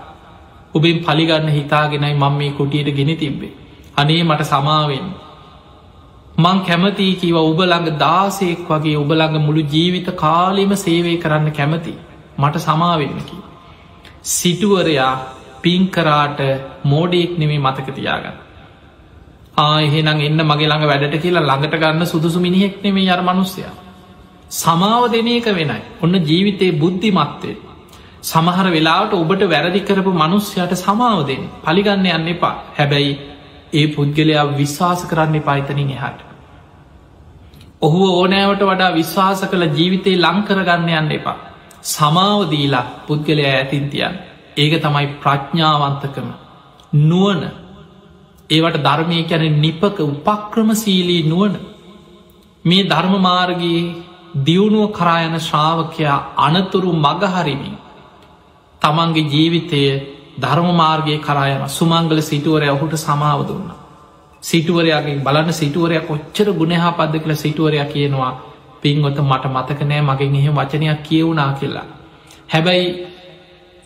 ඔබෙන් පලිගන්න හිතාගෙනයි මං මේ කුටියට ගෙන තිබ්බේ. අනේ මට සමාවෙන් මං කැමතියි කිව ඔබළඟ දාසයෙක් වගේ ඔබළඟ මුළු ජීවිත කාලෙම සේවය කරන්න කැමති මට සමාවෙන්නකි. සිටුවරයා පින්කරාට මෝඩෙක් නෙමේ මතක තියාගන්න. ආහෙනම් එන්න මගේ ළඟ වැඩට කියලා ළඟට ගන්න සුදුසු මිනිහෙක් නෙමේ අර මනුස්සයා. සමාව දෙන එක වෙනයි ඔන්න ජීවිතයේ බුද්ධිමත්වේ. සමහර වෙලාට ඔබට වැරදි කරපු මනුස්්‍යයට සමාවදෙන් පලිගන්න යන්න එපා හැබැයි ඒ පුද්ගලයා විශ්වාස කරන්න පයිතනින් එහට. ඔහු ඕනෑවට වඩා විශ්වාස කළ ජීවිතේ ලංකරගන්න යන්න එපා. සමාවදීලා පුද්ගලයා ඇතින්තියන් ඒක තමයි ප්‍රඥ්ඥාවන්තකම නුවන ඒවට ධර්මය කැන නිපක උපක්‍රමසීලී නුවන මේ ධර්මමාර්ගයේ දියුණුව කරායන ශ්‍රාවකයා අනතුරු මගහරිමින් තමන්ගේ ජීවිතය ධර්මමාර්ගය කරායන සුමංගල සිටුවරය ඔහුට සමාව දුන්න. සිටුවරයාගේ බලන්න සිටුවරය කොච්චර ගුණහා පද්ද කළ සිටුවරයක් කියනවා පින්ගොත මට මතකනෑ මගෙන් එහෙ වචනයක් කියවුනා කියලා. හැබැයි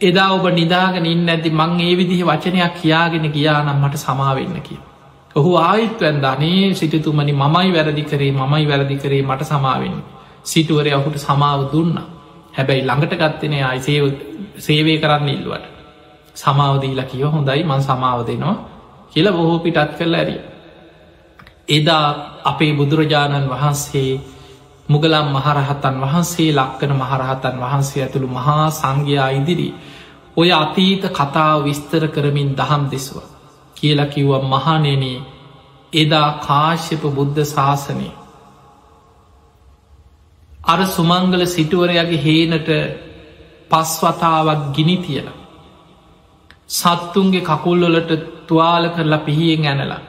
එදා ඔබ නිදාගෙන ඉන්න ඇති මං ඒ විදිහ වචනයක් කියාගෙන ගියානම් මට සමාවෙන්න කිය. ඔහු ආයිත්වැන් ධනේ සිටතුමනි මමයි වැරදි කරේ මමයි වැරදි කරේ මට සමාවෙන්න. සිටුවරය ඔහුට සමාව දුන්න. හැබැයි ළඟට ගත්තනේ අයිසේ සේවය කරන්න ඉල්ලුවට. සමාවදීලා කිව හොඳයි මන් සමාව දෙනවා කියල බොහෝ පිටත් කළ ඇරිය. එදා අපේ බුදුරජාණන් වහන්සේ මුගලම් මහරහතන් වහන්සේ ලක්කන මහරහතන් වහන්සේ ඇතුළු මහා සංඝයා ඉදිරි ඔය අතීත කතාව විස්තර කරමින් දහම් දෙස්ව කියලා කිව්ව මහනෙනේ එදා කාශ්‍යප බුද්ධ ශාසනය අර සුමංගල සිටුවරයාගේ හේනට පස්වතාවක් ගිනි තියලා සත්තුන්ගේ කකුල්වලට තුවාල කරලා පිහියෙන් ඇනලා.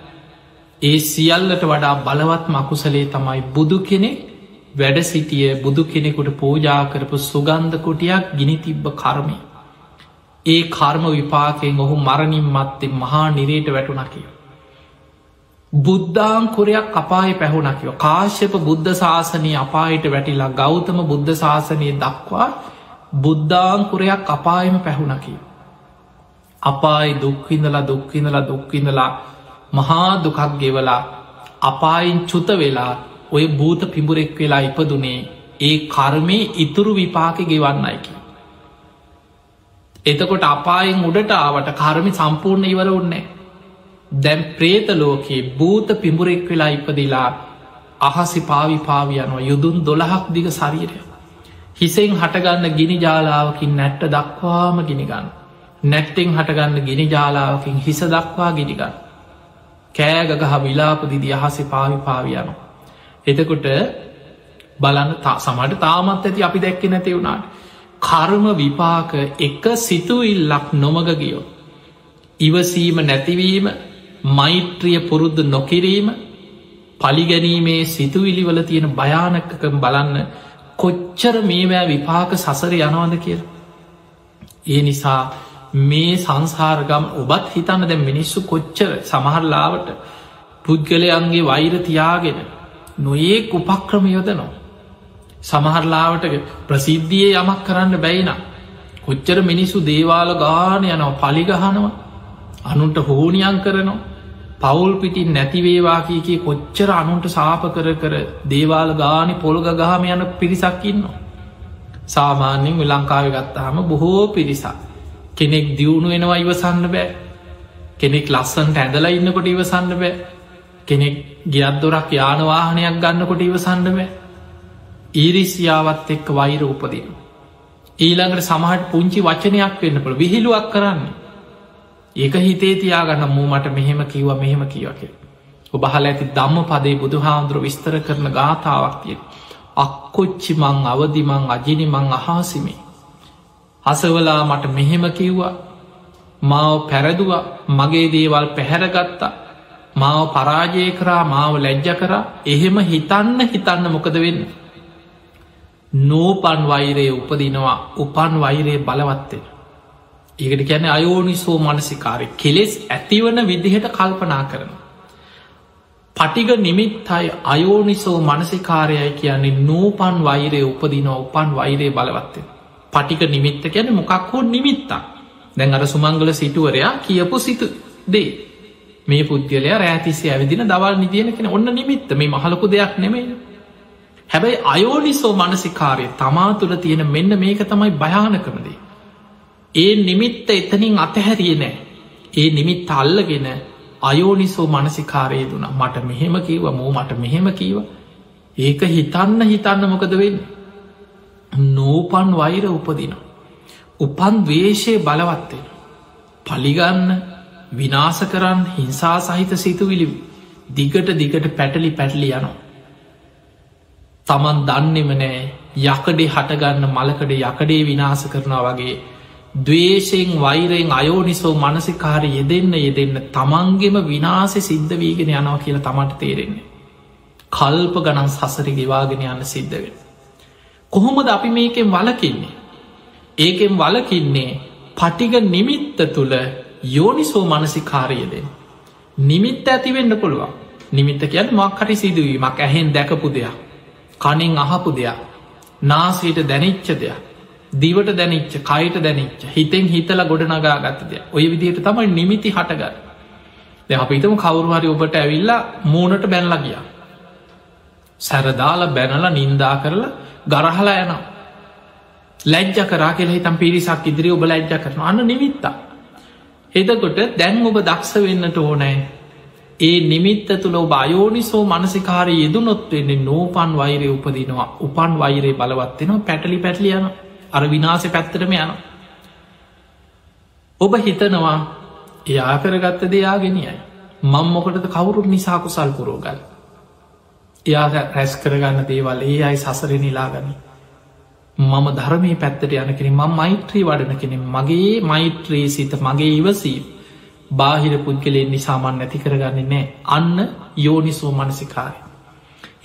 ඒ සියල්ලට වඩා බලවත් මකුසලේ තමයි බුදු කෙනෙක් වැඩ සිටිය බුදු කෙනෙකුට පූජා කරපු සුගන්ධ කොටියක් ගිනි තිබ්බ කර්මය. ඒ කර්ම විපාකයෙන් ඔහු මරණින් මත්තේ මහා නිරේට වැටුණ කිය. බුද්ධාංකුරයක් අපායි පැහුණකිව කාශ්‍යප බුද්ධ ශාසනය අපායට වැටිලා ගෞතම බුද්ධ ශාසනය දක්වා බුද්ධාංකුරයක් අපායම පැහුණ කිව. අපායි දුක්විඳලා දුක්විඳලා දුක්විඳලා මහා දුකක් ගෙවලා අපායින් චුත වෙලා ඔය භූත පිඹුරෙක් වෙලා ඉපදුනේ ඒ කර්මය ඉතුරු විපාක ගෙවන්නයිකි. එතකොට අපායෙන් උඩට ආවට කර්මි සම්පූර්ණ ඉවර උන්නේ. දැම් ප්‍රේත ලෝකයේ භූත පිඹුරෙක් වෙලා ඉපදිලා අහසි පාවි පාවියනවා යුදුන් දොළහක් දිග සරීරය. හිසෙන් හටගන්න ගිනි ජාලාවකින් නැට්ට දක්වාම ගිනිගන්න. නැට්ටෙන් හටගන්න ගිනි ජාලාවකින් හිස දක්වා ගිනිගන්න. කෑගගහ විලාපදිදි අහසි පාවි පාවියනවා. එතකොට බලන්න සමට තාමත් ඇති අපි දැක්ක නැති වුණාට. කර්ම විපාක එක සිතුවිල්ලක් නොමග ගියෝ. ඉවසීම නැතිවීම මෛත්‍රිය පුරුද්ධ නොකිරීම පලිගැනීමේ සිතුවිලිවල තියෙන භයානකකම් බලන්න කොච්චර මේවෑ විපාක සසර යනවද කියල. ඒ නිසා මේ සංසාරගම් ඔබත් හිතන්න දැ මිනිස්සු කොච්චර සමහරලාවට පුද්ගලයන්ගේ වෛර තියාගෙන නොඒක් උපක්‍රම යොදනවා. සමහරලාවට ප්‍රසිද්ධිය යමක් කරන්න බැයිනම්. කොච්චර මිනිස්සු දේවාල ගාන යනවා පලිගහනවා අනුන්ට හෝනියන් කරනවා පවුල් පිටින් නැතිවේවා කියකි කොච්චර අනුන්ට සාප කර කර දේවාල ගානි පොළග ගහම යන පිරිසක්කින්නවා. සාමාන්‍යෙන් විලංකාව ගත්තාහම බොහෝ පිරිසක්. කෙනෙක් දියුණු වෙනවා ඉවසන්න බෑ කෙනෙක් ලස්සන්ට ඇඳලා ඉන්නකොට ඉවසන්න බෑ කෙනෙක් ගියත් දොරක් යානවාහනයක් ගන්නකොට ඉවසන්න බෑ ඊරිසියාවත් එක්ක වෛර උපදින. ඊළඟට සමහට පුංචි වචනයක් වෙන්නපළ විහිළුවක් කරන්න. ඒක හිතේ තියාගන්න මූ මට මෙහෙම කිව්ව මෙහෙම කියවක. ඔබහල ඇති දම්ම පදේ බුදු හාමුදුරුව විස්තර කරන ගාථාවක් තිය. අක්කොච්චි මං අවදිමං අජිනිමං අහාසිමේ. අසවලා මට මෙහෙම කිව්වා මාව පැරදුව මගේ දේවල් පැහැරගත්තා මාව පරාජය කරා මාව ලැජ්ජ කරා එහෙම හිතන්න හිතන්න මොකද වෙන්න. නෝපන් වෛරය උපදිනවා උපන් වෛරය බලවත්වෙන. ඒකට කියැන අයෝනිසෝ මනසිකාරය කෙලෙස් ඇතිවන විදිහට කල්පනා කරන. පටිග නිමිත්තයි අයෝනිසෝ මනසිකාරයයි කියන්නේ නෝපන් වෛරය උපදිනවා උපන් වෛරය බලවත්තෙන. පටික නිමිත්ත කියන මොකක් හෝ නිමිත්තා දැන් අර සුමංගල සිටුවරයා කියපු සිතු දේ මේ පුද්ගලයා රෑතිසේ ඇවිදින දවල් නිදියන කෙන ඔන්න නිමිත්ත මේ මහලකු දෙයක් නෙමේ හැබැයි අයෝනිසෝ මනසිකාරය තමා තුළ තියෙන මෙන්න මේක තමයි භයානකමදේ. ඒ නිමිත්ත එතනින් අතහැරිය නෑ. ඒ නිමිත් අල්ලගෙන අයෝනිසෝ මනසිකාරය දුන මට මෙහෙම කීව මෝ මට මෙහෙම කීව ඒක හිතන්න හිතන්න මොකද වෙන්න. නෝපන් වෛර උපදින. උපන් දවේශය බලවත්වෙන. පලිගන්න විනාස කරන්න හිංසා සහිත සිතුවිලි දිගට දිගට පැටලි පැටලි යනවා. තමන් දන්නෙම නෑ යකඩේ හටගන්න මලකඩ යකඩේ විනාස කරනවා වගේ දවේශයෙන් වෛරයෙන් අයෝනිසෝ මනසිකාර යෙදෙන්න යෙදෙන්න තමන්ගෙම විනාසෙ සිද්ධ වීගෙන යනවා කියලා තමට තේරෙන්නේ. කල්ප ගණන් සසරි ගෙවාගෙන යන්න සිද්ධවෙන. කොහොමද අපි මේකෙන් වලකින්නේ. ඒකෙන් වලකින්නේ පටිග නිමිත්ත තුළ යෝනිසෝ මනසිකාරයදෙන්. නිමිත්ත ඇතිවෙන්න පුළුවන්. නිමිත්ත කියන් මක්හරි සිදුවීමක් ඇහෙන් දැකපු දෙයක් කනින් අහපු දෙයක් නාසීට දැනිච්ච දෙයක් දිවට දැනිච්ච කයිට දැනිච්ච හිතෙන් හිතල ගොඩනගා ගත්ත දෙයක්. ඔය විදිහට තමයි නිමිති හටගන්න. ද අපිතම කවුරුහරි ඔබට ඇවිල්ලා මූනට බැනලා ගියා. සැරදාල බැනල නින්දා කරලා ගරහලා යනවා. ලැජ්ජ කරා කෙල හිතම් පිරිසක් ඉදිරි ඔබ ලැජ්ජ කරන අන්න නිමිත්තා එදකොට දැන් ඔබ දක්ෂ වෙන්නට ඕනෑ. ඒ නිමිත්ත තුළ ඔබ අයෝනිසෝ මනසිකාරය යෙදුනොත් වෙන්නේ නෝපන් වෛරය උපදිනවා. උපන් වෛරය බලවත්වෙනවා පැටලි පැටලියන අර විනාස පැත්තරම යන ඔබ හිතනවා එයා කරගත්ත දෙයාගෙනයයි මං මොකටද කවුරුත් නිසාකු සල් පුරෝගල් එයා රැස් කරගන්න දේවල් ඒ අයි සසර නිලාගනි මම ධර්මය පැත්තට යන කෙනෙ ම මෛත්‍රී වඩන කෙනෙ මගේ මෛත්‍රී සිත මගේ ඉවසී බාහිර පුද්ගලයෙන් නිසාමන් නැති කරගන්නේ නෑ අන්න යෝනිසෝ මනසිකාරය.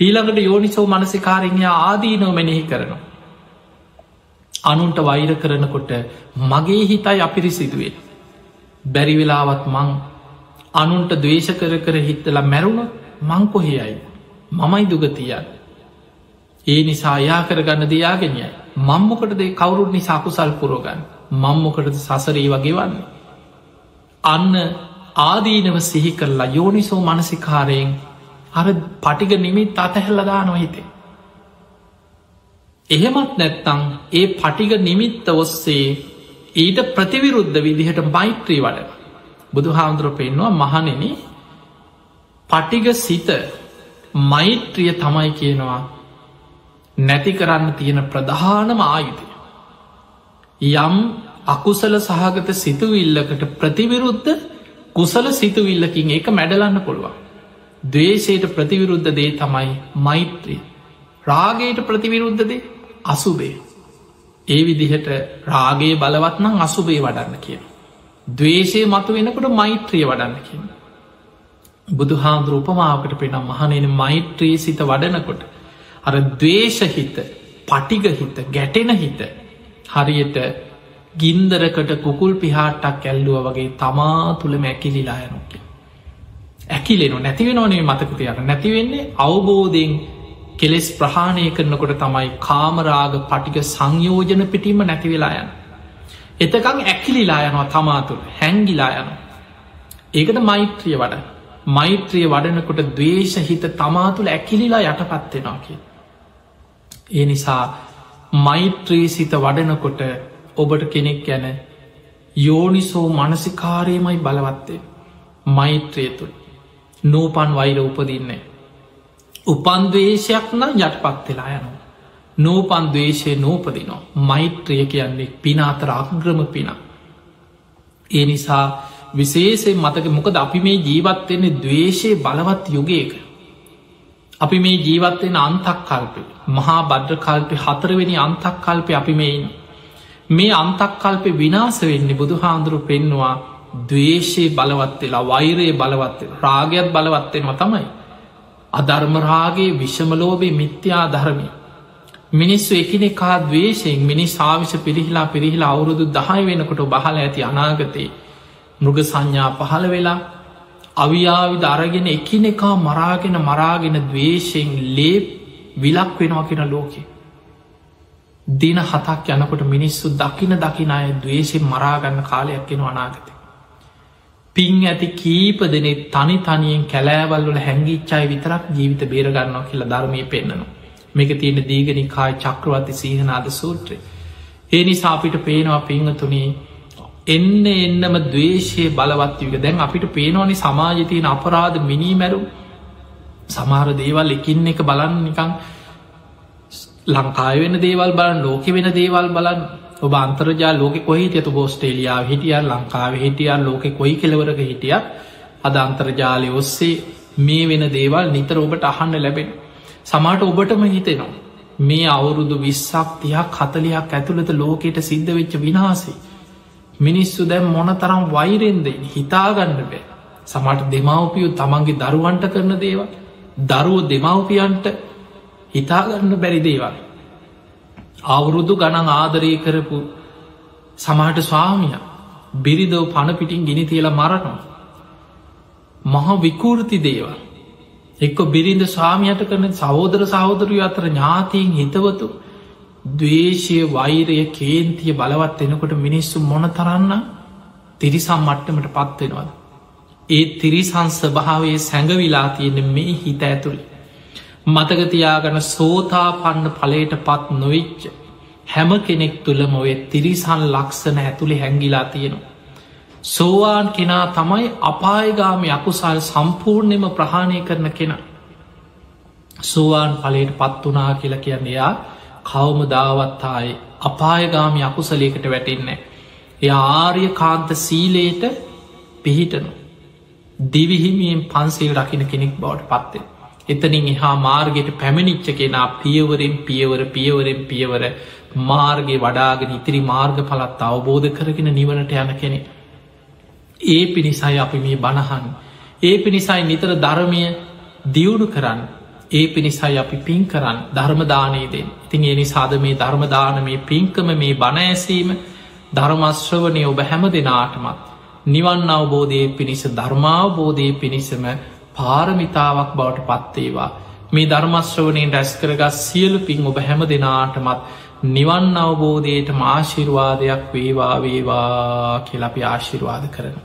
ඊළඟට යෝනිසෝ මනසිකාරඥ ආදීනෝ මෙනෙහි කරනවා. අනුන්ට වෛර කරනකොට මගේ හිතයි අපිරිසිදුවේ. බැරි වෙලාවත් මං අනුන්ට දවේශ කර කර හිත්තල මැරුණ මංකොහෙයයි මමයි දුගතියන්. ඒ නිසා යා කරගන්න දයාගෙනයයි මංමොකටද කවුරුත් නිසාකුසල් පුරෝගන්න මංමොකටද සසරී වගේ වන්නේ. අන්න ආදීනව සිහි කරලා යෝනිසෝ මනසිකාරයෙන් අර පටිග නිමිත් අතහැල්ලදානො හිතේ. එහෙමත් නැත්තං ඒ පටිග නිමිත්ත ඔස්සේ ඊට ප්‍රතිවිරුද්ධ විදිහට මෛත්‍රී වඩ බුදු හාමුදුරුව පෙන්වා මහනෙන පටිග සිත මෛත්‍රිය තමයි කියනවා නැති කරන්න තියෙන ප්‍රධානම ආයුතය. යම් අකුසල සහගත සිතුවිල්ලකට ප්‍රතිවිරුද්ධ කුසල සිතුවිල්ලකින් ඒක මැඩලන්න පුළුවන්. දවේශයට ප්‍රතිවිරුද්ධ දේ තමයි මෛත්‍රී. රාගයට ප්‍රතිවිරුද්ධදේ අසුබේ. ඒ විදිහට රාගේ බලවත්නම් අසුබේ වඩන්න කියන. දවේශය මතු වෙනකොට මෛත්‍රිය වඩන්න කියන. බුදු හාමුදුර උපමාවකට පෙනම් මහනෙන මෛත්‍රී සිත වඩනකොට. අර දවේශහිත පටිගහිත ගැටෙන හිත හරියට ගින්දරකට කුකුල් පිහාටක් ඇල්ලුව වගේ තමා තුළ මැකිලිලා යනොකි. ඇකිලෙනු නැතිවෙනවනේ මතකතියක නැතිවෙන්නේ අවබෝධයෙන් කෙලෙස් ප්‍රහාණය කරනකොට තමයි කාමරාග පටික සංයෝජන පිටීම නැතිවෙලා යන. එතකං ඇකිලිලා යනවා තමාතුළ හැංගිලා යන. ඒකට මෛත්‍රිය වඩ මෛත්‍රිය වඩනකොට දවේශහිත තමාතුළ ඇකිලිලා යටපත්වෙනවා කිය. ඒ නිසා මෛත්‍රී සිත වඩනකොට ඔබට කෙනෙක් ගැන යෝනිසෝ මනසිකාරයමයි බලවත්තේ මෛත්‍රය තුළ නූපන් වෛර උපදින්නේ. උපන්දවේශයක් නම් යටපත් වෙලා යනවා. නූපන්දවේශය නූපදිනවා. මෛත්‍රිය කියන්නේ පින අතර අග්‍රම පින. ඒ නිසා විශේෂෙන් මතක මොකද අපි මේ ජීවත්වෙන්නේ දවේශය බලවත් යුගයක. අපි මේ ජීවත්වෙන අන්තක් කල්පය මහා බද්්‍ර කල්පය හතරවෙනි අන්තක් කල්පය අපි මෙයින්. මේ අන්තක් කල්පය විනාස වෙන්නේ බුදු හාන්දුරු පෙන්නවා දවේශයේ බලවත් වෙලා වෛරයේ බලවත් රාගයක් බලවත්වෙන්ම තමයි. අධර්මරාගේ විෂමලෝබේ මිත්‍යා ධර්මය. මිනිස්සු එකනෙ කා දවේශයෙන් මිනි සාවිශ පිරිහිලා පිරිහිලා අවුරුදු දහය වෙනකොට බහල ඇති අනාගතයේ මෘග සංඥා පහළ වෙලා අවියාවිද අරගෙන එකිනෙකා මරාගෙන මරාගෙන දවේශයෙන් ලේ විලක් වෙනවා කෙන ලෝකෙ. දින හතක් යනකොට මිනිස්සු දකින දකින අය දවේශෙන් මරාගන්න කාලයක් කෙන අනාගත. පින් ඇති කීප දෙනෙ තනි තනියෙන් කැලෑවල්වල හැංගිච්චායි විතරක් ජීවිත බේරගන්නවා කියලා ධර්මය පෙන්න්නනවා. මේක තියෙන දීගනිකායි චක්‍රවත්ති සීහනාද සූත්‍රය. ඒ නිසා අපිට පේනවා පිංහතුනේ එන්න එන්නම දවේශය බලවත්යක දැන් අපිට පේනවානි සමාජතයන අපරාධ මිනීමැරු සමහර දේවල් එකින් එක බලන්න නිකං ලංකාය වෙන දේවල් බලන් ලෝක වෙන දේවල් බලන්න ඔබ අන්තර්ජා ලෝක කොහිට ඇතු බෝස්ටේලියාව හිටිය ලංකාව හිටියන් ලෝක කොයි කෙලවරක හිටිය අද අන්තර්ජාලය ඔස්සේ මේ වෙන දේවල් නිතර ඔබට අහන්න ලැබෙන. සමාට ඔබටම හිතෙනවා. මේ අවුරුදු විස්සක් තියක් හතලයක් ඇතුළත ලෝකෙට සිද්ධ වෙච්ච විනාසේ. මිනිස්සු දැම් මොන තරම් වෛරෙන්ද හිතාගන්න බෑ. සමට දෙමවපියු තමන්ගේ දරුවන්ට කරන දේවල් දරුව දෙමවපියන්ට හිතාගන්න බැරි දේවල්. අවුරුදු ගණන් ආදරය කරපු සමහට ස්වාමිය බිරිදව පණපිටින් ගිනි තියලා මරනවා. මහ විකෘති දේවල්. එක්ක බිරිඳ ස්වාමියට කරන සහෝදර සහෝදරය අතර ඥාතීන් හිතවතු දවේශය වෛරය කේන්තිය බලවත් එනකොට මිනිස්සු මොන කරන්න තිරිසම් මට්ටමට පත්වෙනවද. ඒ තිරිසන් ස්භාවයේ සැඟවිලා තියෙන මේ හිත ඇතුළි. මතකතියාගන සෝතා පන්න පලට පත් නොවිච්ච හැම කෙනෙක් තුළ මොවේ තිරිසන් ලක්ෂණ ඇතුළි හැංගිලා තියෙනවා. සෝවාන් කෙනා තමයි අපායගාමි අකුසල් සම්පූර්ණයම ප්‍රහාණය කරන කෙනා. සෝවාන් පලට පත් වනා කියලා කියන්න එයා කවම දාවත්තායි අපායගාමි අකුසලේකට වැටෙන්නේ. එය ආර්ය කාන්ත සීලේට පිහිටනු. දිවිහිමියෙන් පන්සේ රකින කෙනෙක් බවට පත්තේ. එතනින් එහා මාර්ගයට පැමිණිච්ච කෙනා පියවරෙන් පියවර පියවරෙන් පියවර මාර්ගය වඩාගෙන ඉතිරි මාර්ග පලත් අවබෝධ කරගෙන නිවනට යන කෙනෙ. ඒ පිණිසයි අපි මේ බණහන්. ඒ පිණිසයි නිතර ධර්මය දියුණු කරන්න ඒ පිණිසයි අපි පින් කරන්න ධර්මදානයේදෙන් ඉතින් ඒ නිසාද මේ ධර්මදාන මේ පින්කම මේ බණඇසීම ධර්මශ්‍රවනය ඔබ හැම දෙනාටමත් නිවන් අවබෝධය පිණිස ධර්මාවබෝධය පිණිසම පාරමිතාවක් බවට පත්තේවා. මේ ධර්මශ්‍රවනයෙන් රැස්කරගත් සියලු පින් ඔබ හැම දෙනාටමත් නිවන් අවබෝධයට මාශිර්වාදයක් වේවා වේවා කෙලපි ආශිර්වාද කරන.